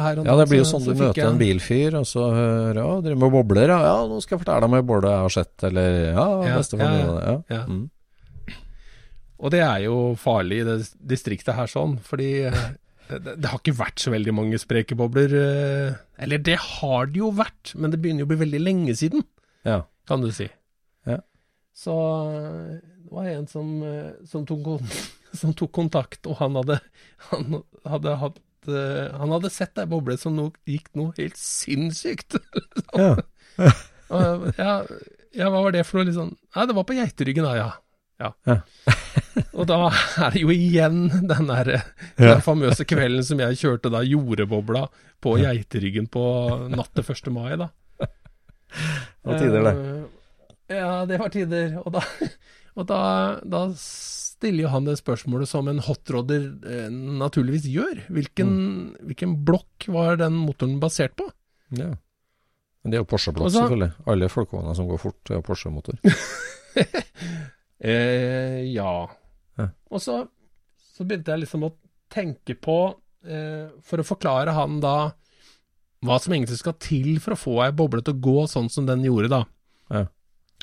[SPEAKER 2] ja, det blir jo sånn
[SPEAKER 1] så
[SPEAKER 2] du møter en bilfyr, og så hører ja, driver med bobler, ja. ja, nå skal jeg fortelle deg om ei boble jeg har sett, eller ja,
[SPEAKER 1] Ja,
[SPEAKER 2] bestefar
[SPEAKER 1] ja.
[SPEAKER 2] Ja. Mm.
[SPEAKER 1] Og det er jo farlig i det distriktet her sånn, fordi eh, det, det har ikke vært så veldig mange sprekebobler. bobler. Eller det har det jo vært, men det begynner jo å bli veldig lenge siden,
[SPEAKER 2] ja.
[SPEAKER 1] kan du si.
[SPEAKER 2] Ja.
[SPEAKER 1] Så eh, det var en som, eh, som, tok, som tok kontakt, og han hadde, han hadde hatt eh, Han hadde sett ei boble som no, gikk noe helt sinnssykt.
[SPEAKER 2] ja.
[SPEAKER 1] Ja, ja, hva var det for noe? Liksom? Nei, det var på Geiteryggen, da, ja. ja.
[SPEAKER 2] Ja.
[SPEAKER 1] og da er det jo igjen den der
[SPEAKER 2] Ja.
[SPEAKER 1] den famøse kvelden som jeg kjørte da jordebobla på Geiteryggen på natt til 1. mai, da.
[SPEAKER 2] Det var tider, det.
[SPEAKER 1] Eh, Ja, det var tider. Og da, og da, da stiller jo han det spørsmålet som en hotrodder eh, naturligvis gjør. Hvilken,
[SPEAKER 2] Mm.
[SPEAKER 1] hvilken blokk var den motoren basert på?
[SPEAKER 2] Ja. Men det er jo Porsche-blokk, selvfølgelig. Alle folkevogner som går fort, er jo Porsche-motor.
[SPEAKER 1] Eh, ja.
[SPEAKER 2] Ja.
[SPEAKER 1] Og så, så begynte jeg liksom å tenke på, eh, for å forklare han da hva som egentlig skal til for å få ei boble til å gå sånn som den gjorde, da.
[SPEAKER 2] Ja.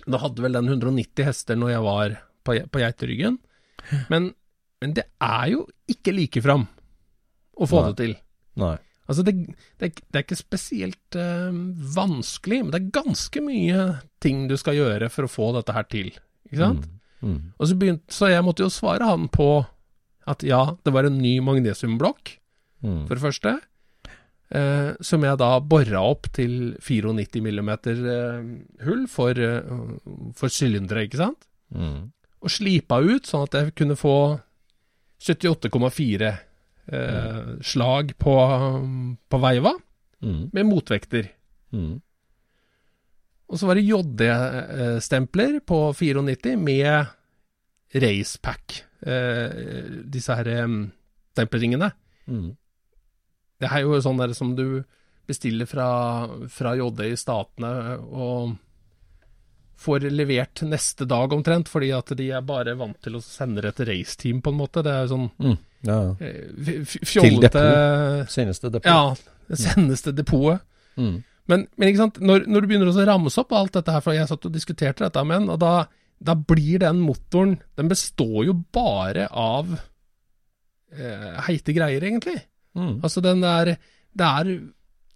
[SPEAKER 1] Da hadde vel den 190 hester når jeg var på, på Geiteryggen. Men, men det er jo ikke like fram å få
[SPEAKER 2] Nei.
[SPEAKER 1] det til.
[SPEAKER 2] Nei.
[SPEAKER 1] Altså, det, det, det er ikke spesielt uh, vanskelig, men det er ganske mye ting du skal gjøre for å få dette her til. Ikke sant?
[SPEAKER 2] Mm. Mm.
[SPEAKER 1] Og så, begynte, så jeg måtte jo svare han på at ja, det var en ny magnesiumblokk,
[SPEAKER 2] Mm.
[SPEAKER 1] for det første. Eh, som jeg da bora opp til 94 mm eh, hull for, eh, for sylindere, ikke sant?
[SPEAKER 2] Mm.
[SPEAKER 1] Og slipa ut sånn at jeg kunne få 78,4 eh, slag på, på veiva
[SPEAKER 2] Mm.
[SPEAKER 1] med motvekter.
[SPEAKER 2] Mm.
[SPEAKER 1] Og så var det JD-stempler på 94 med racepack. Eh, disse her eh, stempelringene.
[SPEAKER 2] Mm.
[SPEAKER 1] Det er jo sånn der som du bestiller fra, fra JD i Statene og får levert neste dag omtrent, fordi at de er bare vant til å sende til raceteam, på en måte. Det er jo sånn
[SPEAKER 2] Mm. Ja, ja.
[SPEAKER 1] eh, f- f-
[SPEAKER 2] Seneste depot.
[SPEAKER 1] Ja, det sendes til depotet.
[SPEAKER 2] Mm.
[SPEAKER 1] Men, men ikke sant, når, når du begynner å ramse opp alt dette her, for jeg satt og diskuterte dette med en, og da, da blir den motoren Den består jo bare av eh, heite greier, egentlig.
[SPEAKER 2] Mm.
[SPEAKER 1] Altså, den er det, er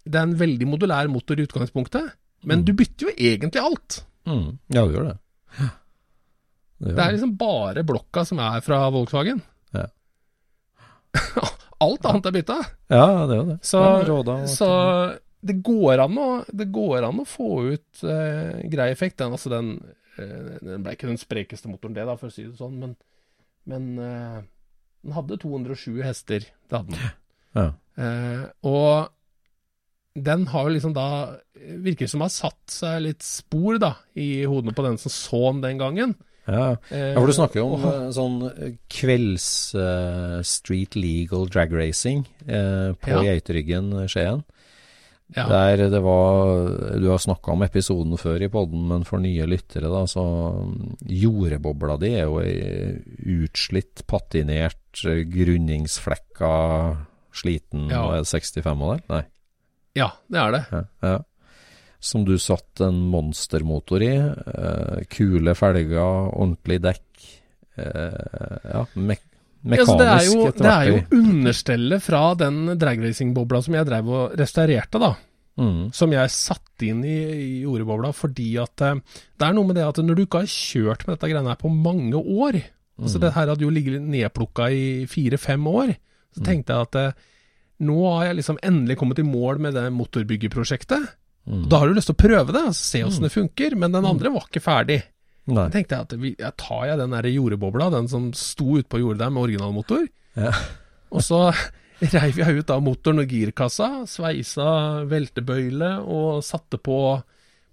[SPEAKER 1] det er en veldig modulær motor i utgangspunktet, men
[SPEAKER 2] Mm.
[SPEAKER 1] du bytter jo egentlig alt.
[SPEAKER 2] Mm. Ja, det gjør det. Det gjør
[SPEAKER 1] Det er liksom bare blokka som er fra Volkswagen.
[SPEAKER 2] Ja.
[SPEAKER 1] alt annet er bytta.
[SPEAKER 2] Ja, det er det.
[SPEAKER 1] Så,
[SPEAKER 2] Ja, råda,
[SPEAKER 1] så det, går å, det går an å få ut eh, grei effekt. Den, altså den, eh, den ble ikke den sprekeste motoren, det, da, for å si det sånn, men, men eh, den hadde 207 hester. Det hadde den.
[SPEAKER 2] Ja.
[SPEAKER 1] Eh, og den har jo liksom da Virker som har satt seg litt spor, da, i hodene på den som så den den gangen.
[SPEAKER 2] Ja.
[SPEAKER 1] Eh,
[SPEAKER 2] ja, for du snakker jo om eh, sånn eh, kvelds eh, street legal drag racing eh, på
[SPEAKER 1] Ja.
[SPEAKER 2] Geiteryggen, Skien.
[SPEAKER 1] ja.
[SPEAKER 2] Der det var Du har snakka om episoden før i podden, men for nye lyttere, da, så Jordbobla Jordebobla di er jo utslitt, patinert, eh, grunningsflekka, sliten
[SPEAKER 1] Ja.
[SPEAKER 2] og er 65-modell? Nei.
[SPEAKER 1] Ja, det er det.
[SPEAKER 2] Ja, ja. Som du satt en monstermotor i. Eh, kule felger, ordentlig dekk. Eh, ja, me
[SPEAKER 1] Ja,
[SPEAKER 2] mekanisk
[SPEAKER 1] det er jo, det er jo understellet fra den dragracing-bobla som jeg drev og restaurerte, da.
[SPEAKER 2] Mm,
[SPEAKER 1] Som jeg satte inn i, i jordbobla fordi at eh, Det er noe med det at når du ikke har kjørt med dette greiene her på mange år Altså
[SPEAKER 2] Mm.
[SPEAKER 1] Det her hadde jo ligget nedplukka i fire-fem år. Så
[SPEAKER 2] Mm.
[SPEAKER 1] tenkte jeg at eh, nå har jeg liksom endelig kommet i mål med det motorbyggeprosjektet.
[SPEAKER 2] mm.
[SPEAKER 1] Da har du lyst til å prøve det, altså, se åssen det funker. Men den andre var ikke ferdig.
[SPEAKER 2] Nei.
[SPEAKER 1] Da tenkte jeg at vi, jeg tar jeg den der jordebobla, den som sto ute på jordet der med originalmotor,
[SPEAKER 2] Ja.
[SPEAKER 1] og så reiv jeg ut av motoren og girkassa, sveisa veltebøyle og satte på,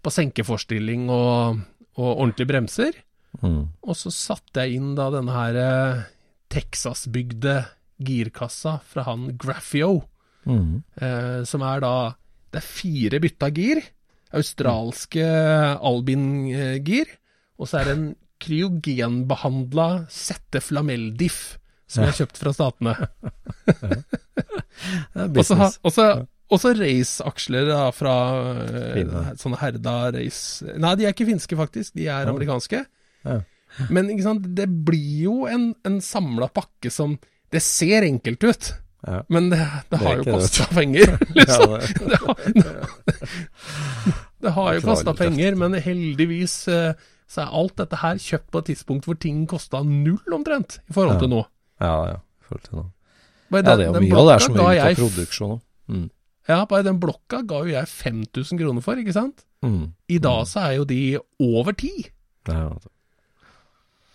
[SPEAKER 1] på senkeforstilling og, og ordentlige bremser.
[SPEAKER 2] Mm.
[SPEAKER 1] Og så satte jeg inn da denne her eh, Texas-bygde girkassa fra han Graffio,
[SPEAKER 2] Mm.
[SPEAKER 1] eh, som er da Det er fire bytta gir. Australske Albin-gir. Og så er det en kryogenbehandla sette Lamell-diff som jeg har kjøpt fra statene. Og så ha-
[SPEAKER 2] business.
[SPEAKER 1] og så- og så raceaksler fra eh,
[SPEAKER 2] Fine.
[SPEAKER 1] sånne Herda race Nei, de er ikke finske, faktisk. De er
[SPEAKER 2] Ja.
[SPEAKER 1] amerikanske.
[SPEAKER 2] Ja.
[SPEAKER 1] Men ikke sant, det blir jo en, en samla pakke som Det ser enkelt ut,
[SPEAKER 2] Ja.
[SPEAKER 1] men det, det
[SPEAKER 2] det
[SPEAKER 1] har jo kosta penger,
[SPEAKER 2] Ja,
[SPEAKER 1] liksom.
[SPEAKER 2] det-
[SPEAKER 1] Det har, det har jo kosta penger, men heldigvis eh, så er alt dette her kjøpt på et tidspunkt hvor ting kosta null, omtrent, i forhold til nå.
[SPEAKER 2] ja, ja. i forhold til nå.
[SPEAKER 1] Bare
[SPEAKER 2] Ja, det er jo mye av det
[SPEAKER 1] er
[SPEAKER 2] som er ute av produksjon òg. Mm.
[SPEAKER 1] Ja, bare den blokka ga jo jeg 5000 kroner for, ikke sant?
[SPEAKER 2] Mm.
[SPEAKER 1] I dag så er jo de over ti.
[SPEAKER 2] Ja,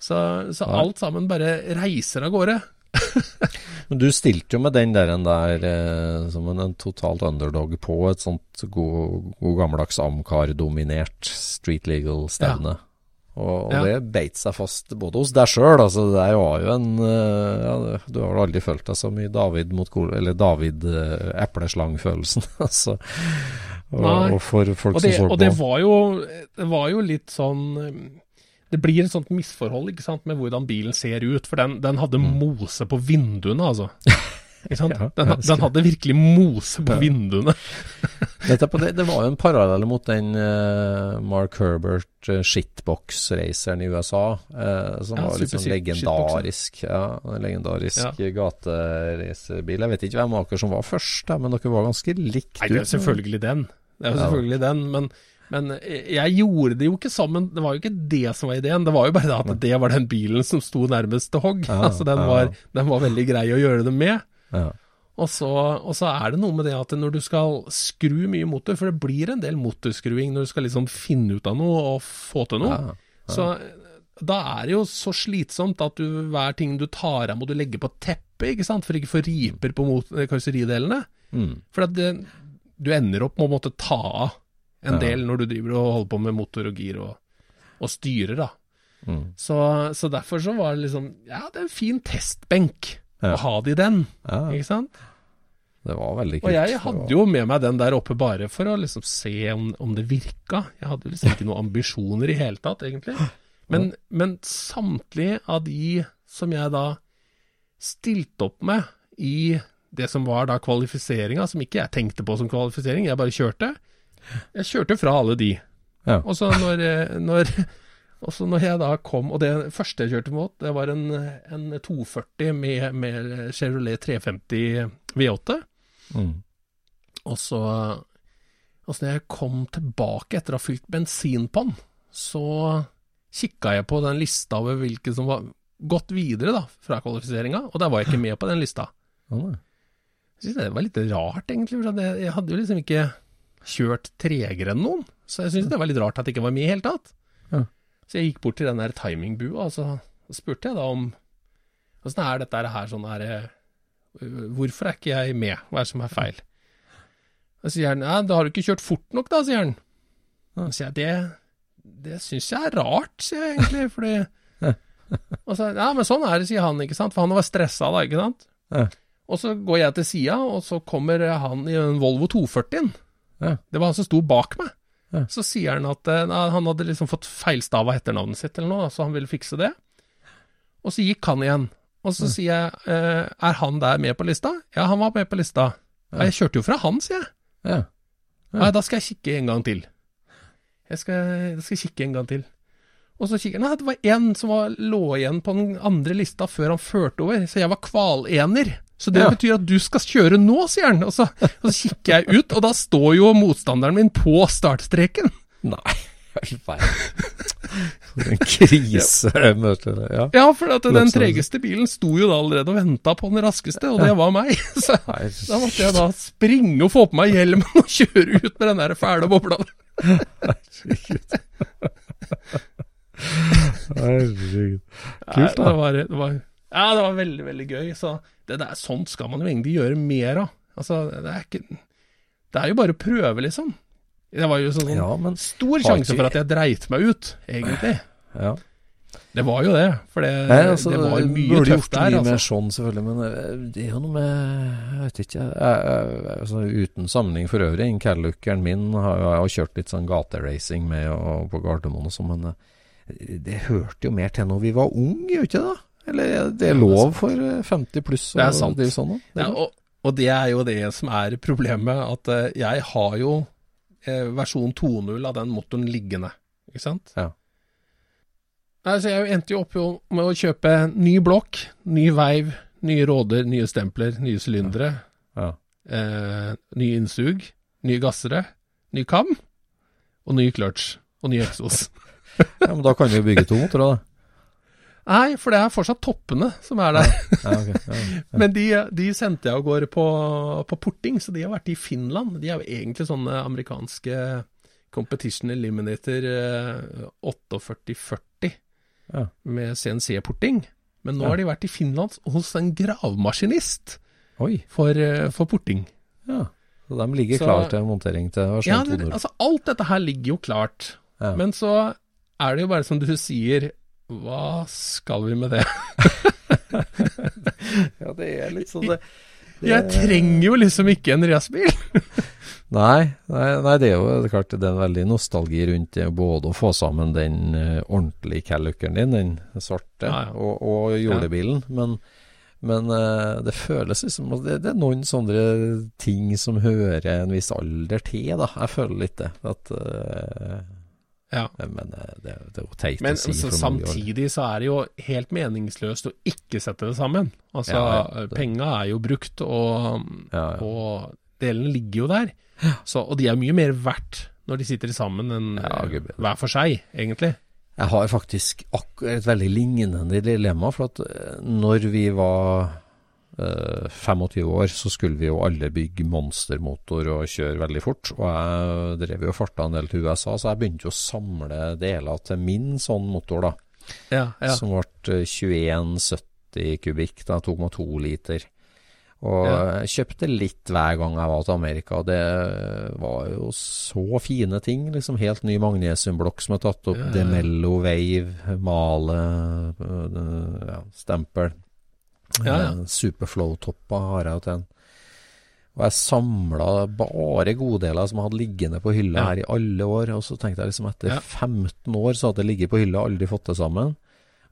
[SPEAKER 1] Så, så
[SPEAKER 2] Ja.
[SPEAKER 1] alt sammen bare reiser av gårde.
[SPEAKER 2] Men du stilte jo med den der, der eh, som en, en totalt underdog på et sånt god, god gammeldags Amcar-dominert street legal-stevne. Og, og
[SPEAKER 1] Ja.
[SPEAKER 2] det beit seg fast både hos deg sjøl. Altså, det var jo en eh, ja, Du har vel aldri følt deg så mye David mot Gol... Eller David-epleslang-følelsen. altså. Og, og for folk
[SPEAKER 1] Og det,
[SPEAKER 2] som så
[SPEAKER 1] og det var jo Det var jo litt sånn Det blir et sånt misforhold ikke sant, med hvordan bilen ser ut. For den, den hadde mose på vinduene, altså.
[SPEAKER 2] Mm. Ja,
[SPEAKER 1] Den, den hadde virkelig mose på
[SPEAKER 2] Ja.
[SPEAKER 1] vinduene.
[SPEAKER 2] Nettopp, det, det var jo en parallell mot den uh, Mark Herbert uh, shitbox-raceren i USA, uh, som
[SPEAKER 1] Ja,
[SPEAKER 2] var litt sånn legendarisk. Ja, en legendarisk
[SPEAKER 1] Ja.
[SPEAKER 2] gateracerbil. Jeg vet ikke hvem av dere som var først, men dere var ganske likt
[SPEAKER 1] Nei, det er selvfølgelig den. Det er jo selvfølgelig den, men, men jeg gjorde det jo ikke sammen. Det var jo ikke det som var ideen. Det var jo bare det at det var den bilen som sto nærmest til hogg.
[SPEAKER 2] Ja,
[SPEAKER 1] altså den
[SPEAKER 2] ja.
[SPEAKER 1] var, den var veldig grei å gjøre det med.
[SPEAKER 2] Ja.
[SPEAKER 1] Og så, og så er det noe med det at når du skal skru mye motor, for det blir en del motorskruing når du skal liksom finne ut av noe og få til noe, så da er det jo så slitsomt at du, hver ting du tar av må du legge på teppet, ikke sant, for ikke å få riper på karosseridelene.
[SPEAKER 2] Mm.
[SPEAKER 1] For at det, du ender opp med å måtte ta av en del når du driver og holder på med motor og gir og, og styrer, da.
[SPEAKER 2] Mm.
[SPEAKER 1] Så, så derfor så var det liksom Ja, det er en fin testbenk å ha det i den,
[SPEAKER 2] ja,
[SPEAKER 1] ikke sant?
[SPEAKER 2] det var veldig kult.
[SPEAKER 1] Og jeg hadde jo med meg den der oppe bare for å liksom se om, om det virka. Jeg hadde liksom ikke noen ambisjoner i hele tatt, egentlig. Men, men samtlige av de som jeg da stilte opp med i det som var da kvalifiseringa, som ikke jeg tenkte på som kvalifisering, jeg bare kjørte. Jeg kjørte fra alle de.
[SPEAKER 2] Ja.
[SPEAKER 1] Og så når, eh, når, når jeg da kom, og det første jeg kjørte mot, det var en, en 240 med, med Chevrolet 350 V8.
[SPEAKER 2] Mm.
[SPEAKER 1] Og så Altså, når jeg kom tilbake etter å ha fylt bensin på den, så kikka jeg på den lista over hvilke som var gått videre da, fra kvalifiseringa, og der var jeg ikke med på den lista.
[SPEAKER 2] Ja.
[SPEAKER 1] Jeg synes det var litt rart, egentlig, for jeg hadde jo liksom ikke kjørt tregere enn noen, så jeg syntes det var litt rart at det ikke var med i hele tatt.
[SPEAKER 2] Ja.
[SPEAKER 1] Så jeg gikk bort til den der timingbua, og så spurte jeg da om Åssen er dette her sånn her eh, Hvorfor er ikke jeg med? Hva er det som er feil? Da sier han ja, da har du ikke kjørt fort nok, da, sier han. Da sier jeg det, det syns jeg er rart, sier jeg egentlig, fordi Og så ja, men sånn er det, sier han, ikke sant, for han var stressa da, ikke sant.
[SPEAKER 2] Ja.
[SPEAKER 1] Og så går jeg til sida, og så kommer han i en Volvo 240-en.
[SPEAKER 2] Ja.
[SPEAKER 1] Det var han som sto bak meg.
[SPEAKER 2] Ja.
[SPEAKER 1] Så sier han at eh, nei, han hadde liksom fått feilstava etternavnet sitt eller noe, så han ville fikse det. Og så gikk han igjen. Og så sier jeg, eh, er han der med på lista? Ja, han var med på lista. Jeg kjørte jo fra han, sier jeg.
[SPEAKER 2] Ja.
[SPEAKER 1] Nei, da skal jeg kikke en gang til. Jeg skal, jeg skal kikke en gang til. Og så kikker han, nei, det var en som var, lå igjen på den andre lista før han førte over, så jeg var kvalener. Så det
[SPEAKER 2] Ja.
[SPEAKER 1] betyr at du skal kjøre nå, sier han. Og så, og så kikker jeg ut, og da står jo motstanderen min på startstreken.
[SPEAKER 2] Nei, i verden. En krise. Ja.
[SPEAKER 1] Ja, for at den tregeste bilen sto jo da allerede og venta på den raskeste, og det var meg. Så da måtte jeg da springe og få på meg hjelmen og kjøre ut med den der fæle bobla.
[SPEAKER 2] herregud.
[SPEAKER 1] Ja,
[SPEAKER 2] Kult,
[SPEAKER 1] Det
[SPEAKER 2] da.
[SPEAKER 1] var, det var, ja, det var veldig, veldig gøy. Så det der, sånt skal man jo egentlig gjøre mer av. Altså, det er ikke Det er jo bare å prøve, liksom. Det var jo sånn,
[SPEAKER 2] Ja, men
[SPEAKER 1] stor sjanse
[SPEAKER 2] ikke-
[SPEAKER 1] for at jeg dreit meg ut, egentlig.
[SPEAKER 2] ja.
[SPEAKER 1] Det var jo det, for det,
[SPEAKER 2] Nei, altså,
[SPEAKER 1] det var mye tøft
[SPEAKER 2] gjort mye
[SPEAKER 1] der.
[SPEAKER 2] mer
[SPEAKER 1] Altså.
[SPEAKER 2] sånn, selvfølgelig, men eh, det er jo noe med Jeg vet ikke. Jeg, jeg, altså, uten sammenligning for øvrig, en Calluckeren min har har kjørt litt sånn gateracing med og på Gardermoen og sånn, men eh, det hørte jo mer til når vi var unge, gjør ikke det? Eller er det er lov for eh, 50 pluss
[SPEAKER 1] Det er
[SPEAKER 2] å drive sånn?
[SPEAKER 1] Ja, og, og det er jo det som er problemet, at eh, jeg har jo eh, versjon 2.0 av den motoren liggende, ikke sant?
[SPEAKER 2] Ja.
[SPEAKER 1] Nei, så jeg endte jo opp med å kjøpe ny blokk, ny veiv, nye råder, nye stempler, nye sylindere,
[SPEAKER 2] Ja.
[SPEAKER 1] eh, ny innsug, nye gassere, ny kam, og ny clutch, og ny eksos.
[SPEAKER 2] ja, men da kan vi jo bygge to motorer, da.
[SPEAKER 1] Nei, for det er fortsatt toppene som er der.
[SPEAKER 2] Ja, okay, ja, ja.
[SPEAKER 1] Men de, de sendte jeg av gårde på, på porting, så de har vært i Finland. De er jo egentlig sånne amerikanske Competition Eliminator eh, 4840
[SPEAKER 2] Ja.
[SPEAKER 1] med CNC-porting. Men nå har de vært i Finland hos en
[SPEAKER 2] gravmaskinist
[SPEAKER 1] for, eh, for porting.
[SPEAKER 2] Ja. Så de ligger
[SPEAKER 1] Så-
[SPEAKER 2] klare til montering til
[SPEAKER 1] Ja, det, altså alt dette her ligger jo klart. Men så er det jo bare som du sier, hva skal vi med det?
[SPEAKER 2] ja, det er litt sånn det, det
[SPEAKER 1] Jeg trenger jo liksom ikke en racerbil.
[SPEAKER 2] Nei, nei, nei, det er jo det er klart det er en veldig nostalgi rundt det både å få sammen den uh, ordentlige Calluckeren din, den svarte,
[SPEAKER 1] Ja, ja.
[SPEAKER 2] og, og jordebilen. Men, men uh, det føles liksom det, det er noen sånne ting som hører en viss alder til, da. Jeg føler litt det. At, uh,
[SPEAKER 1] Ja.
[SPEAKER 2] Men uh, det, det er jo teit
[SPEAKER 1] Men
[SPEAKER 2] å si. år.
[SPEAKER 1] samtidig så er det jo helt meningsløst å ikke sette det sammen. Altså,
[SPEAKER 2] Ja, ja,
[SPEAKER 1] penga er jo brukt, og,
[SPEAKER 2] Ja,
[SPEAKER 1] og delene ligger jo der. Så, og de er mye mer verdt når de sitter sammen enn eh, hver for seg, egentlig.
[SPEAKER 2] Jeg har faktisk et veldig lignende dilemma. For at eh, når vi var eh, 25 år, så skulle vi jo alle bygge monstermotor og kjøre veldig fort. Og jeg drev jo farta en del til USA, så jeg begynte å samle deler til min sånn motor, da.
[SPEAKER 1] Ja, ja.
[SPEAKER 2] Som ble eh, 2170 kubikk, da, 2,2 liter. Og
[SPEAKER 1] Ja.
[SPEAKER 2] jeg kjøpte litt hver gang jeg var til Amerika. Det var jo så fine ting. liksom Helt ny magnesiumblokk som er tatt opp.
[SPEAKER 1] Ja.
[SPEAKER 2] Demello Wave, Male, øh, ja, stempel.
[SPEAKER 1] Ja, ja.
[SPEAKER 2] Eh, Superflow-topper har jeg jo til en. Og jeg samla bare goddeler som jeg hadde liggende på hylla
[SPEAKER 1] Ja.
[SPEAKER 2] her i alle år. Og så tenkte jeg liksom etter
[SPEAKER 1] Ja.
[SPEAKER 2] 15 år så hadde det ligget på hylla, aldri fått det sammen.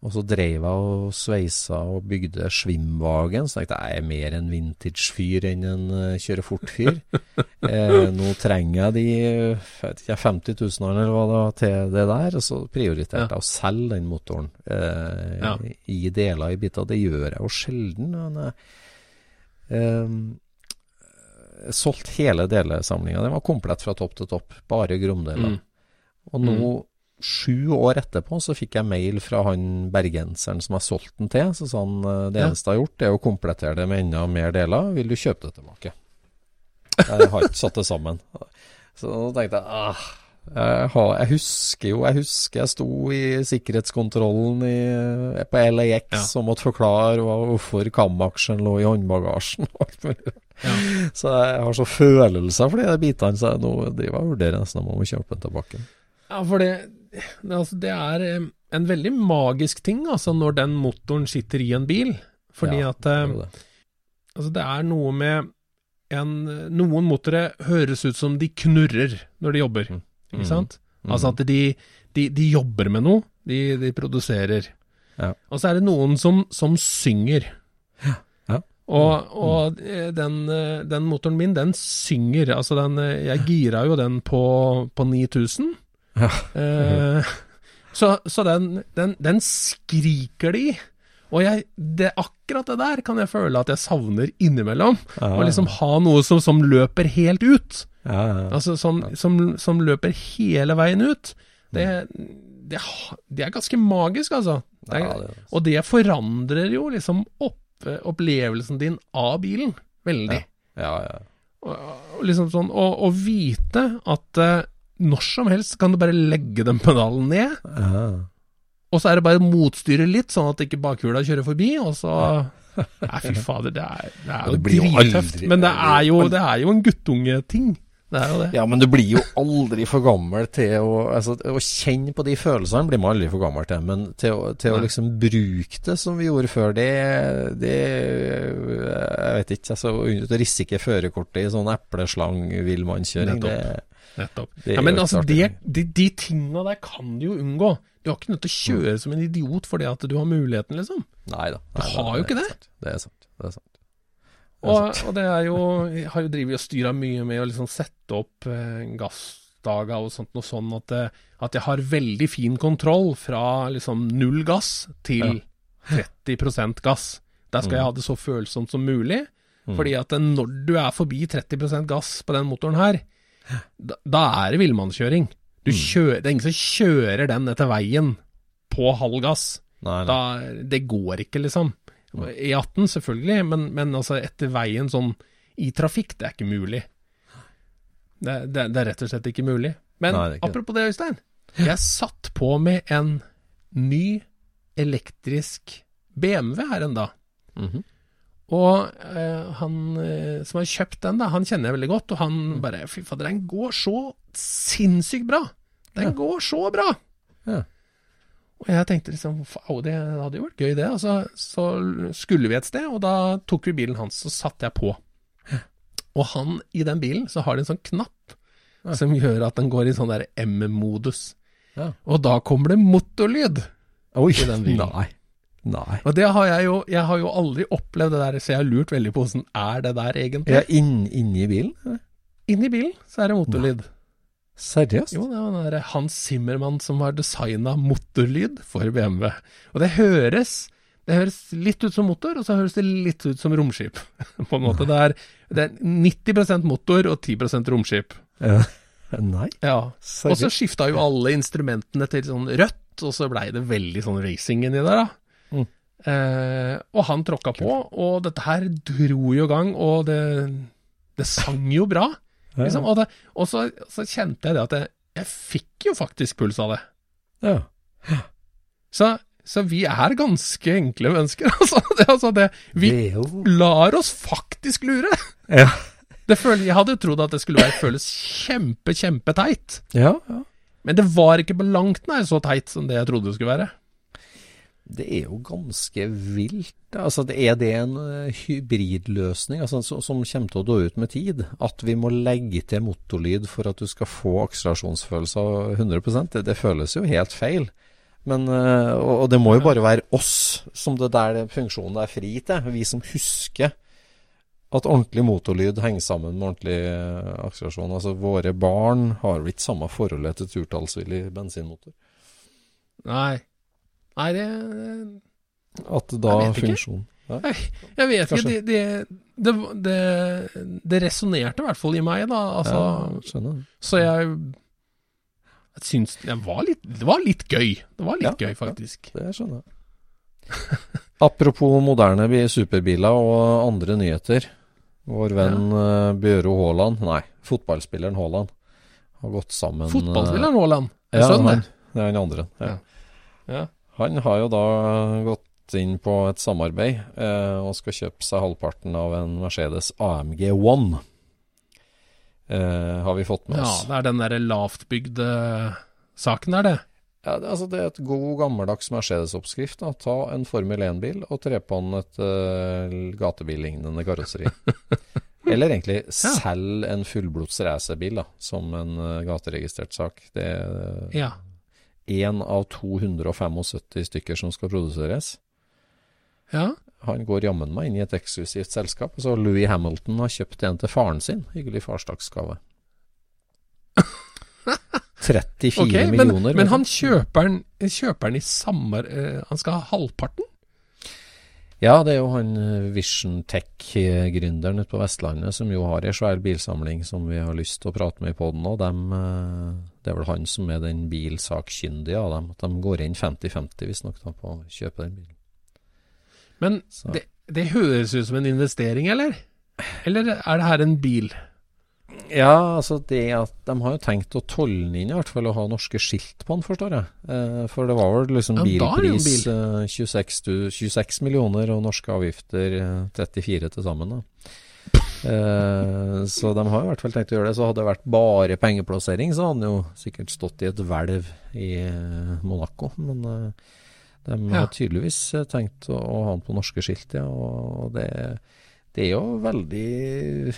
[SPEAKER 2] Og så dreiv jeg og sveisa og bygde Schwimwagen. Så tenkte jeg jeg er mer en vintage-fyr enn en uh, kjøre fort-fyr. eh, nå trenger jeg de jeg vet ikke, 50 000 eller hva det var til det der. Og så prioriterte
[SPEAKER 1] Ja.
[SPEAKER 2] jeg å selge den motoren eh,
[SPEAKER 1] Ja.
[SPEAKER 2] i deler i biter. Det gjør jeg jo sjelden. Men jeg eh, solgte hele delesamlinga. Den var komplett fra topp til topp. Bare gromdeler.
[SPEAKER 1] Mm.
[SPEAKER 2] Og nå, sju år etterpå, så fikk jeg mail fra han bergenseren som jeg solgte den til. Så sa han det eneste jeg har gjort, er å komplettere det med enda mer deler. Vil du kjøpe det tilbake? Jeg har ikke satt det sammen. Så da tenkte jeg ah, jeg, har, jeg husker jo Jeg husker jeg sto i sikkerhetskontrollen i, på LAX
[SPEAKER 1] Ja.
[SPEAKER 2] og måtte forklare hvorfor Kam-aksjen lå i håndbagasjen.
[SPEAKER 1] Ja.
[SPEAKER 2] Så jeg har så følelser for de bitene, så jeg nå driver jeg og vurderer nesten om å kjøpe den tilbake.
[SPEAKER 1] Ja, for det, altså, det er eh, en veldig magisk ting altså, når den motoren sitter i en bil. Fordi
[SPEAKER 2] Ja,
[SPEAKER 1] at
[SPEAKER 2] det
[SPEAKER 1] eh,
[SPEAKER 2] det.
[SPEAKER 1] altså, det er noe med en, Noen motorer høres ut som de knurrer når de jobber,
[SPEAKER 2] Mm.
[SPEAKER 1] ikke sant? Altså at de, de, de jobber med noe, de, de produserer.
[SPEAKER 2] Ja.
[SPEAKER 1] Og så er det noen som, som synger.
[SPEAKER 2] Ja.
[SPEAKER 1] Og, og eh, den, den motoren min, den synger. Altså den Jeg gira jo den på, på 9000.
[SPEAKER 2] Ja.
[SPEAKER 1] Eh, så så den, den, den skriker de i. Og jeg, det, akkurat det der kan jeg føle at jeg savner innimellom.
[SPEAKER 2] Ja,
[SPEAKER 1] Å liksom ha noe som, som løper helt ut.
[SPEAKER 2] ja, ja.
[SPEAKER 1] Altså som, som, som løper hele veien ut. Det, det, det er ganske magisk, altså. Det er,
[SPEAKER 2] Ja, det
[SPEAKER 1] og det forandrer jo liksom opp, opplevelsen din av bilen veldig.
[SPEAKER 2] ja, ja.
[SPEAKER 1] Og, og liksom sånn, å vite at eh, når som helst kan du bare legge den pedalen ned,
[SPEAKER 2] ja.
[SPEAKER 1] og så er det bare motstyre litt, sånn at ikke bakhjula kjører forbi, og så Nei, fy fader, det er, det er jo drittøft. Men det er
[SPEAKER 2] jo,
[SPEAKER 1] det er jo en guttungeting. Det er jo det.
[SPEAKER 2] Ja, men du blir jo aldri for gammel til å altså, Å kjenne på de følelsene blir man aldri for gammel til, men til, å- til å liksom bruke det som vi gjorde før, det, det Jeg vet ikke. altså Å risikere førerkortet i sånn epleslang-villmannskjøring, det
[SPEAKER 1] Nettopp.
[SPEAKER 2] Det
[SPEAKER 1] ja, men altså, det, de, de tinga der kan du jo unngå. Du har ikke nødt til å kjøre som en idiot fordi at du har muligheten, liksom.
[SPEAKER 2] Nei da.
[SPEAKER 1] Du har jo ikke det.
[SPEAKER 2] Det er sant. Det er sant. Det er
[SPEAKER 1] Og,
[SPEAKER 2] sant.
[SPEAKER 1] og det er jo Jeg har jo drevet og styra mye med å liksom sette opp eh, gassdager og sånt noe sånn at, eh, at jeg har veldig fin kontroll fra liksom null gass til 30% gass. Der skal jeg ha det så følsomt som mulig. Fordi at når du er forbi 30% gass på den motoren her, da, da er det villmannskjøring. Du kjører, det er ingen som kjører den etter veien på halv gass.
[SPEAKER 2] Nei, nei.
[SPEAKER 1] Da, det går ikke, liksom. E18 selvfølgelig, men, men altså etter veien sånn i trafikk, det er ikke mulig. Det, det, det er rett og slett ikke mulig. Men
[SPEAKER 2] Nei, det ikke
[SPEAKER 1] apropos det, Øystein. Jeg satt på med en ny elektrisk BMW her en dag.
[SPEAKER 2] Mhm.
[SPEAKER 1] Og eh, han eh, som har kjøpt den, da, han kjenner jeg veldig godt, og han
[SPEAKER 2] Mm.
[SPEAKER 1] bare Fy fader, den går så sinnssykt bra! Den
[SPEAKER 2] Ja.
[SPEAKER 1] går så bra!
[SPEAKER 2] Ja.
[SPEAKER 1] Og jeg tenkte liksom Au, det hadde jo vært gøy, det. Og så, skulle vi et sted, og da tok vi bilen hans, og satte jeg på. Og han, i den bilen, så har de en sånn knapp som gjør at den går i sånn der M-modus.
[SPEAKER 2] Ja.
[SPEAKER 1] Og da kommer det motorlyd.
[SPEAKER 2] Oi,
[SPEAKER 1] I den bilen.
[SPEAKER 2] nei. Nei.
[SPEAKER 1] Og det har jeg jo Jeg har jo aldri opplevd det der, så jeg har lurt veldig på åssen er det der egentlig.
[SPEAKER 2] Ja, inn, inni bilen?
[SPEAKER 1] Inni bilen så er det motorlyd.
[SPEAKER 2] Seriøst?
[SPEAKER 1] Jo, det var den Hans Zimmermann som har designa motorlyd for BMW. Og det høres det høres litt ut som motor, og så høres det litt ut som romskip. på en måte. Det er, det er 90% motor og 10% romskip.
[SPEAKER 2] Ja. Nei,
[SPEAKER 1] Ja. Og så skifta jo alle instrumentene til sånn rødt, og så blei det veldig sånn racing inni der, da.
[SPEAKER 2] Mm.
[SPEAKER 1] Eh, og han tråkka på, og dette her dro jo gang, og det, det sang jo bra. Liksom. Og, det, og så, så kjente jeg det at jeg, jeg fikk jo faktisk puls av det.
[SPEAKER 2] ja.
[SPEAKER 1] Så, så vi er ganske enkle mennesker, altså. Det, altså det, vi lar oss faktisk lure.
[SPEAKER 2] Ja.
[SPEAKER 1] Det føler, jeg hadde jo trodd at det skulle være, føles kjempe, kjempeteit.
[SPEAKER 2] Ja, ja.
[SPEAKER 1] Men det var ikke på langt nær så teit som det jeg trodde det skulle være.
[SPEAKER 2] Det er jo ganske vilt. Altså, er det en eh, hybridløsning altså, som, kommer til å dø ut med tid? At vi må legge til motorlyd for at du skal få akselerasjonsfølelse av 100 det, det føles jo helt feil. Men, eh, og, det må jo bare være oss som det der funksjonen er fri til. Vi som husker at ordentlig motorlyd henger sammen med ordentlig eh, akselerasjon. Altså, våre barn har jo ikke samme forholdet til turtallsvillig bensinmotor.
[SPEAKER 1] Nei. Nei, det
[SPEAKER 2] At da funksjonen
[SPEAKER 1] Jeg, jeg vet ikke.
[SPEAKER 2] Kanskje.
[SPEAKER 1] Det, det, det, det, det resonnerte i hvert fall i meg, da. Altså,
[SPEAKER 2] Ja.
[SPEAKER 1] Så jeg, jeg syns det var, litt, det var litt gøy. Det var litt
[SPEAKER 2] Ja,
[SPEAKER 1] gøy,
[SPEAKER 2] ja.
[SPEAKER 1] faktisk.
[SPEAKER 2] Det skjønner jeg. Apropos moderne bi- superbiler og andre nyheter. Vår venn eh, Bjøro Haaland, nei, fotballspilleren Haaland, har gått sammen eh,
[SPEAKER 1] Fotballspilleren Haaland.
[SPEAKER 2] Ja, han,
[SPEAKER 1] det.
[SPEAKER 2] er han andre. Ja.
[SPEAKER 1] Ja.
[SPEAKER 2] Han har jo da gått inn på et samarbeid eh, og skal kjøpe seg halvparten av en Mercedes AMG One. Eh, har vi fått med oss.
[SPEAKER 1] ja, det er den derre lavtbygde saken er det.
[SPEAKER 2] Ja, det, altså det er et god gammeldags Mercedes-oppskrift. Ta en Formel 1-bil og tre på den et uh, gatebillignende karosseri. Eller egentlig selg en fullblods racerbil som en uh, gateregistrert sak. Det er
[SPEAKER 1] Ja.
[SPEAKER 2] Én av 275 stykker som skal produseres.
[SPEAKER 1] ja.
[SPEAKER 2] Han går jammen meg inn i et eksklusivt selskap. Så Louis Hamilton har kjøpt en til faren sin. Hyggelig farsdagsgave. 34
[SPEAKER 1] okay, men,
[SPEAKER 2] millioner.
[SPEAKER 1] men han kjøper den, kjøper den i samme uh, Han skal ha halvparten?
[SPEAKER 2] Ja, det er jo han eh, Vision Tech-gründeren ute på Vestlandet som jo har ei svær bilsamling som vi har lyst til å prate med i poden. Og dem, eh, det er vel han som er den bilsakkyndige av dem. At de går inn 50-50 visstnok på å kjøpe den bilen.
[SPEAKER 1] Men det, det høres ut som en investering, eller? Eller er det her en bil?
[SPEAKER 2] Ja, altså det at de har jo tenkt å tolle den inn i hvert fall og ha norske skilt på den, forstår jeg. Eh, for det var vel liksom
[SPEAKER 1] Ja, da er det jo en
[SPEAKER 2] bilpris eh, 26, 26 millioner og norske avgifter eh, 34 til sammen. da. Eh, så de har i hvert fall tenkt å gjøre det. Så hadde det vært bare pengeplassering, så hadde den jo sikkert stått i et hvelv i eh, Monaco. Men eh, de
[SPEAKER 1] Ja.
[SPEAKER 2] har tydeligvis eh, tenkt å, å ha den på norske skilt, ja. Og det, det er jo veldig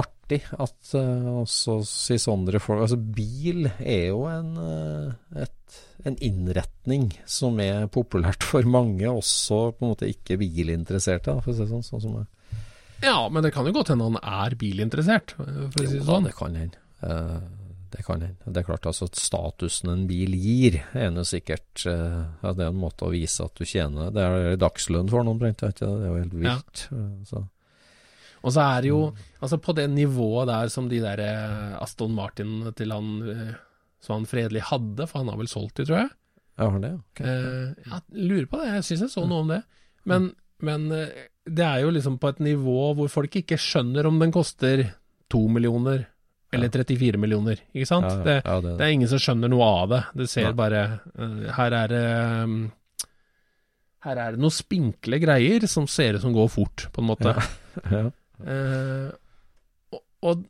[SPEAKER 2] artig at uh, også si Sondre folk Altså, bil er jo en, eh, et, en innretning som er populært for mange, også på en måte ikke bilinteresserte, for å si det sånn. sånn som jeg.
[SPEAKER 1] Ja, men det kan jo godt hende han er bilinteressert, for å si det sånn.
[SPEAKER 2] det kan hende. Eh, det kan hende. Det er klart altså at statusen en bil gir, er jo sikkert eh, ja, Det er en måte å vise at du tjener Det er dagslønn for noen, brent, det? Er jo helt vilt. Ja. Så.
[SPEAKER 1] Og så er det jo,
[SPEAKER 2] Mm.
[SPEAKER 1] altså på det nivået der som de der eh, Aston Martin til han eh, som han Fredelig hadde, for han har vel solgt de, tror jeg.
[SPEAKER 2] Jeg har det, okay. Ok.
[SPEAKER 1] Eh, ja, lurer på det, jeg syns jeg så noe om det. Men, men eh, det er jo liksom på et nivå hvor folk ikke skjønner om den koster to millioner eller 34 millioner, ikke sant?
[SPEAKER 2] Ja, ja.
[SPEAKER 1] Det,
[SPEAKER 2] Ja, det er
[SPEAKER 1] det er ingen som skjønner noe av det. Du ser bare Her er det um, Her er det noen spinkle greier som ser ut som går fort, på en måte.
[SPEAKER 2] Ja, Ja.
[SPEAKER 1] Eh, og, og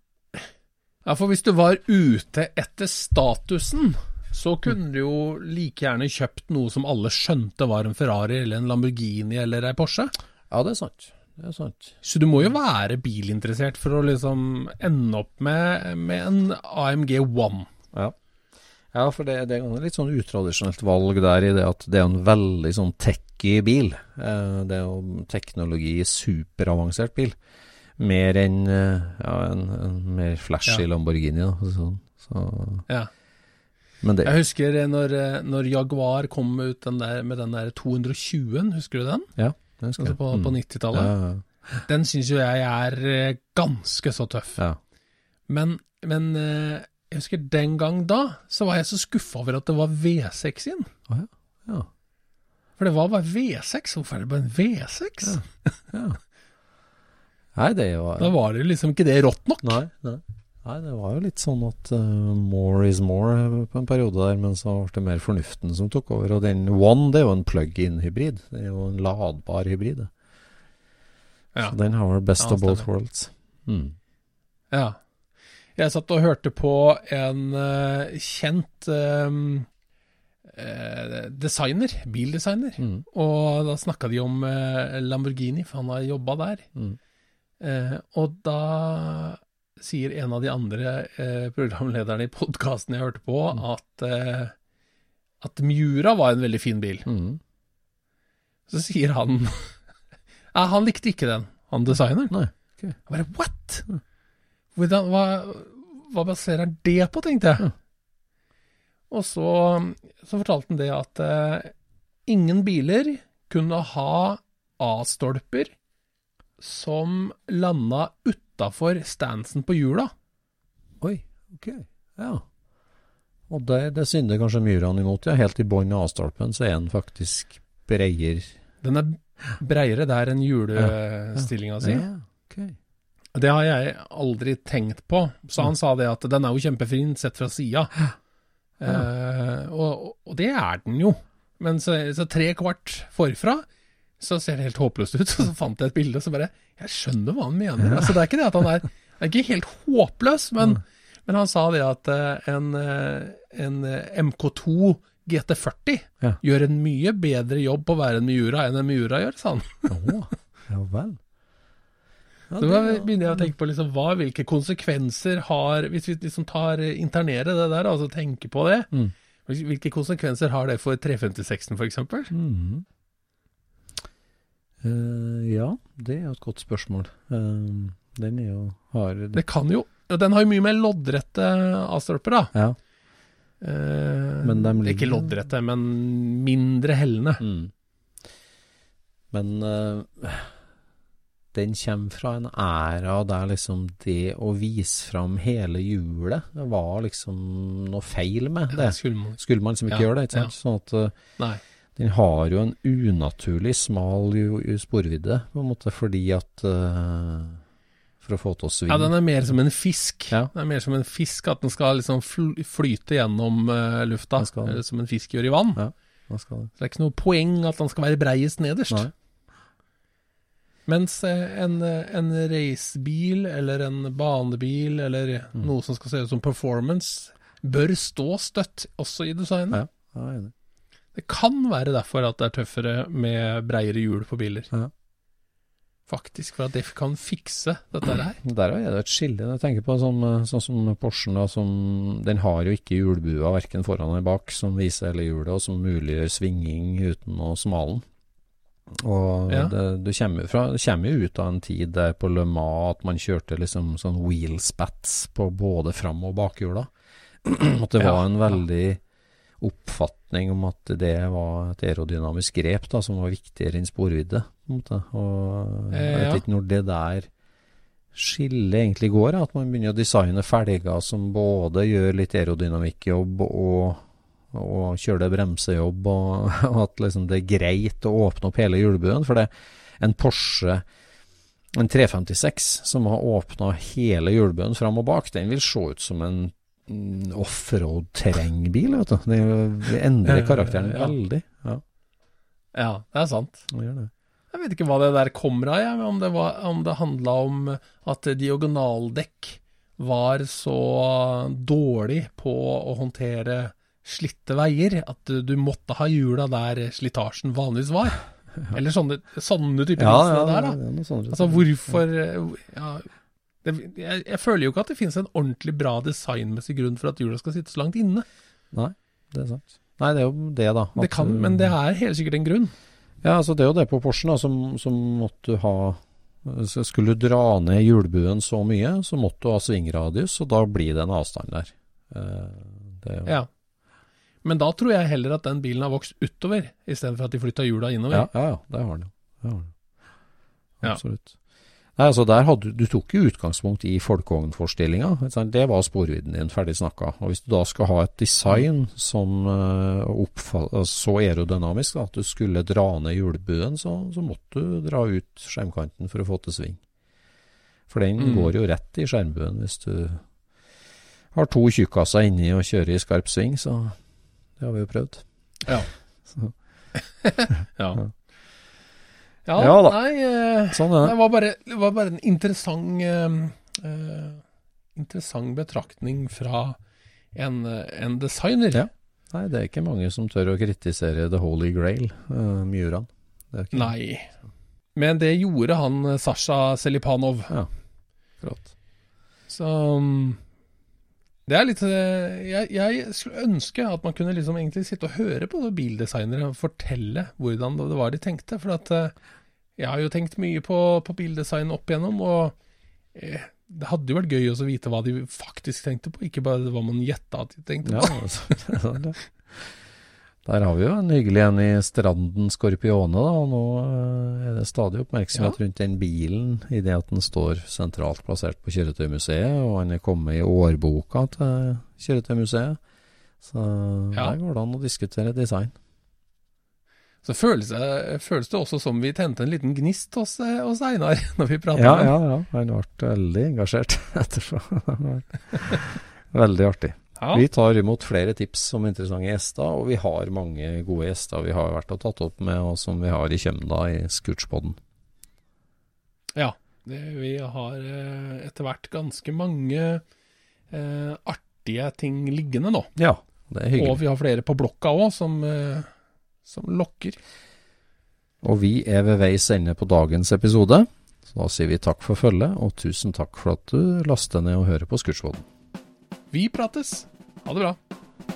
[SPEAKER 1] ja, for hvis du var ute etter statusen, så kunne du jo like gjerne kjøpt noe som alle skjønte var en Ferrari eller en Lamborghini eller ei Porsche.
[SPEAKER 2] Ja, det er sant. det er sant.
[SPEAKER 1] Så du må jo være bilinteressert for å liksom ende opp med, med en AMG One.
[SPEAKER 2] Ja. Ja, for det, det er litt sånn utradisjonelt valg der i det at det er en veldig sånn techy bil. Eh, det er jo teknologi superavansert bil. Mer enn eh, ja, en, en mer flashy
[SPEAKER 1] Ja.
[SPEAKER 2] Lamborghini. Da, sånn. så,
[SPEAKER 1] Ja.
[SPEAKER 2] men det
[SPEAKER 1] Jeg husker når, eh, når Jaguar kom ut den der, med den der 220-en, husker du den?
[SPEAKER 2] Ja, det husker
[SPEAKER 1] Altså
[SPEAKER 2] jeg.
[SPEAKER 1] på,
[SPEAKER 2] Mm.
[SPEAKER 1] på 90-tallet.
[SPEAKER 2] Ja, ja,
[SPEAKER 1] Den syns jo jeg er eh, ganske så tøff.
[SPEAKER 2] ja.
[SPEAKER 1] Men, men jeg husker den gang da, så var jeg så skuffa over at det var V6 inn.
[SPEAKER 2] Å ja. ja.
[SPEAKER 1] For det var bare V6. Hvorfor er det bare en V6?
[SPEAKER 2] Ja. ja. Nei, det var
[SPEAKER 1] Da var det liksom ikke det rått nok.
[SPEAKER 2] Nei, nei. Nei, det var jo litt sånn at uh, more is more eh, på en periode der, men så ble det mer fornuften som tok over. Og den One, det er jo en plug-in-hybrid. Det er jo en ladbar hybrid.
[SPEAKER 1] Ja.
[SPEAKER 2] Så den har vel best
[SPEAKER 1] Ja,
[SPEAKER 2] of both worlds. Mm.
[SPEAKER 1] Ja. Jeg satt og hørte på en uh, kjent um, designer, bildesigner,
[SPEAKER 2] Mm.
[SPEAKER 1] og da snakka de om Lamborghini, for han har jobba der.
[SPEAKER 2] Mm.
[SPEAKER 1] Eh, og da sier en av de andre eh, programlederne i podkasten jeg hørte på, at, eh, at Miura var en veldig fin bil.
[SPEAKER 2] Mm.
[SPEAKER 1] Så sier han Nei, han likte ikke den, han designeren.
[SPEAKER 2] Nei, ok.
[SPEAKER 1] Jeg bare what? Hvordan, hva, hva baserer han det på, tenkte jeg. Og så, så fortalte han det at eh, ingen biler kunne ha A-stolper som landa utafor stansen på hjula.
[SPEAKER 2] Oi, ok. Ja. Og det, det synder kanskje myrene imot, ja. Helt i bånn av A-stolpen så er den faktisk breier.
[SPEAKER 1] Den er breiere der enn hjulestillinga si.
[SPEAKER 2] Ja, okay.
[SPEAKER 1] Det har jeg aldri tenkt på. Så han sa det at den er jo kjempefin sett fra sida. Eh, og, og det er den jo. Men så, så tre kvart forfra så ser det helt håpløst ut. Så fant jeg et bilde, og så bare Jeg skjønner hva han mener. Altså, det er ikke det at han er er ikke helt håpløs, men, men han sa det at eh, en, eh, en eh, MK2 GT40
[SPEAKER 2] Ja.
[SPEAKER 1] gjør en mye bedre jobb på å være en Miura enn en Miura gjør, sa han.
[SPEAKER 2] Å, ja vel. Ja,
[SPEAKER 1] Så da
[SPEAKER 2] er
[SPEAKER 1] begynner jeg å tenke på liksom, hva, hvilke konsekvenser har Hvis vi liksom tar internere det der, altså tenker på det.
[SPEAKER 2] Mm.
[SPEAKER 1] Hvilke konsekvenser har det for 356-en, f.eks.?
[SPEAKER 2] Mhm. Eh, ja, det er jo et godt spørsmål. Uh, den er jo har
[SPEAKER 1] Det kan jo Den har jo mye mer loddrette A-stolper, da.
[SPEAKER 2] Ja.
[SPEAKER 1] Uh,
[SPEAKER 2] Men dem
[SPEAKER 1] Ikke loddrette, men mindre hellende.
[SPEAKER 2] Mm. Men den kommer fra en æra der liksom det å vise fram hele hjulet var liksom noe feil med det.
[SPEAKER 1] skulle man
[SPEAKER 2] Skulle man liksom ikke
[SPEAKER 1] Ja,
[SPEAKER 2] gjøre det, ikke sant? Sånn at
[SPEAKER 1] Nei.
[SPEAKER 2] Den har jo en unaturlig smal sporvidde, på en måte, fordi at uh, For å få til å svinge.
[SPEAKER 1] Ja, den er mer som en fisk.
[SPEAKER 2] Ja.
[SPEAKER 1] Den er mer som en fisk, At den skal liksom flyte gjennom uh, lufta, eller som en fisk gjør i vann.
[SPEAKER 2] Ja. Det?
[SPEAKER 1] Så det er ikke noe poeng at den skal være breiest nederst.
[SPEAKER 2] Nei.
[SPEAKER 1] Mens eh, en, eh, en racebil eller en banebil eller
[SPEAKER 2] Mm.
[SPEAKER 1] noe som skal se ut som performance, bør stå støtt også i designet.
[SPEAKER 2] Ja, jeg er enig.
[SPEAKER 1] Det kan være derfor at det er tøffere med breiere hjul på biler.
[SPEAKER 2] Ja.
[SPEAKER 1] Faktisk, for at det kan fikse dette her.
[SPEAKER 2] Der er det et skille. Jeg tenker på sånn, sånn som Porschen. Da, som, den har jo ikke hjulbua verken foran eller bak som viser hele hjulet, og som muliggjør svinging uten å smale den. Og
[SPEAKER 1] Ja.
[SPEAKER 2] det, du kommer, jo ut av en tid der på Le Mans at man kjørte liksom sånn wheelspats på både fram- og bakhjula. at det var en veldig oppfatning om at det var et aerodynamisk grep da, som var viktigere enn sporvidde. Og jeg
[SPEAKER 1] Eh,
[SPEAKER 2] vet ikke når det der skillet egentlig går, at man begynner å designe felger som både gjør litt aerodynamikkjobb og, og kjører bremsejobb, og, og at liksom det er greit å åpne opp hele hjulbuen. For det en Porsche en 356 som har åpna hele hjulbuen fram og bak, den vil se ut som en offroad-terrengbil, vet du. Det, det endrer
[SPEAKER 1] Eh,
[SPEAKER 2] karakteren
[SPEAKER 1] ja.
[SPEAKER 2] veldig. Ja,
[SPEAKER 1] Ja, det er sant. Jeg vet ikke hva det der kommer av, jeg, om det, var, om det handla om at diagonaldekk var så dårlig på å håndtere slitte veier at du, måtte ha hjula der slitasjen vanligvis var. Eller sånne, sånne typer
[SPEAKER 2] Ja, ja,
[SPEAKER 1] der, da.
[SPEAKER 2] Ja.
[SPEAKER 1] Altså hvorfor ja, det, jeg, jeg føler jo ikke at det finnes en ordentlig bra designmessig grunn for at hjula skal sitte så langt inne.
[SPEAKER 2] Nei, det er sant. Nei, det er jo det, da.
[SPEAKER 1] Det kan, men det er helt sikkert en grunn.
[SPEAKER 2] Ja, altså det er jo det på Porschen, da, som, som måtte ha Skulle du dra ned hjulbuen så mye, så måtte du ha svingradius, og da blir det en avstand der. Eh, Det
[SPEAKER 1] Ja. Men da tror jeg heller at den bilen har vokst utover, istedenfor at de flytta hjula innover.
[SPEAKER 2] ja, ja, ja, det har den jo. Absolutt.
[SPEAKER 1] Ja.
[SPEAKER 2] Nei, altså der hadde, du- du tok jo utgangspunkt i folkevognforstillinga. Det var sporvidden din, ferdig snakka. Og hvis du da skal ha et design som uh, oppfall, altså så aerodynamisk da, at du skulle dra ned hjulbuen, så, så måtte du dra ut skjermkanten for å få til sving. For den
[SPEAKER 1] Mm.
[SPEAKER 2] går jo rett i skjermbuen hvis du har to tjukkaser inni og kjører i skarp sving, så det har vi jo prøvd.
[SPEAKER 1] Ja. Ja,
[SPEAKER 2] Ja.
[SPEAKER 1] ja
[SPEAKER 2] da.
[SPEAKER 1] nei eh,
[SPEAKER 2] sånn er
[SPEAKER 1] Det
[SPEAKER 2] det.
[SPEAKER 1] var bare, det var bare en interessant eh, Interessant betraktning fra en, en designer.
[SPEAKER 2] Ja. Nei, det er ikke mange som tør å kritisere The Holy Grail, uh, Mjuran.
[SPEAKER 1] Nei. Men det gjorde han Sasha Selipanov.
[SPEAKER 2] Ja, flott.
[SPEAKER 1] Så um, det er litt eh, jeg, jeg skulle ønske at man kunne liksom egentlig sitte og høre på bildesignere og fortelle hvordan det var de tenkte. For at eh, jeg har jo tenkt mye på, på bildesign opp igjennom, og eh, det hadde jo vært gøy å vite hva de faktisk tenkte på, ikke bare hva man gjetta at de tenkte
[SPEAKER 2] Ja,
[SPEAKER 1] på.
[SPEAKER 2] altså, er det. Der har vi jo en hyggelig en i Stranden Skorpione, da. Og nå eh, er det stadig oppmerksomhet rundt den bilen i det at den står sentralt plassert på Kjøretøymuseet, og han er kommet i årboka til Kjøretøymuseet. Så
[SPEAKER 1] Ja.
[SPEAKER 2] der går det an å diskutere design.
[SPEAKER 1] Så føles det, føles det også som vi tente en liten gnist hos, eh, hos Einar når vi pratet
[SPEAKER 2] Ja,
[SPEAKER 1] med
[SPEAKER 2] ja,
[SPEAKER 1] ham.
[SPEAKER 2] ja. Han ble veldig engasjert etterpå. veldig artig.
[SPEAKER 1] Ja.
[SPEAKER 2] Vi tar imot flere tips om interessante gjester, og vi har mange gode gjester vi har vært og tatt opp med, og som vi har i Kjømda i Scootspodden.
[SPEAKER 1] Ja, det, vi har eh, etter hvert ganske mange eh, artige ting liggende nå.
[SPEAKER 2] Ja, det er hyggelig.
[SPEAKER 1] Og vi har flere på blokka òg, som, eh, som lokker.
[SPEAKER 2] Og vi er ved veis ende på dagens episode, så da sier vi takk for følget, og tusen takk for at du laster ned og hører på Scootspodden.
[SPEAKER 1] Vi prates. Ha det bra.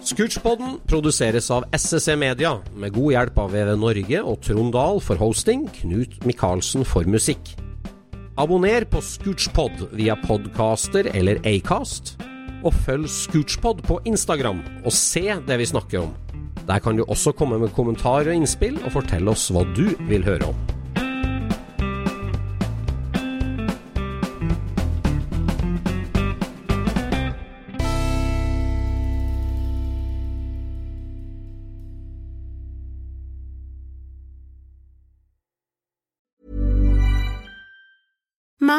[SPEAKER 5] Scootchpoden produseres av SSC Media, med god hjelp av VV Norge og Trond Dahl for hosting, Knut Micaelsen for musikk. Abonner på Scootchpod via podcaster eller Acast, og følg Scootchpod på Instagram og se det vi snakker om. Der kan du også komme med kommentarer og innspill, og fortelle oss hva du vil høre om.
[SPEAKER 6] מה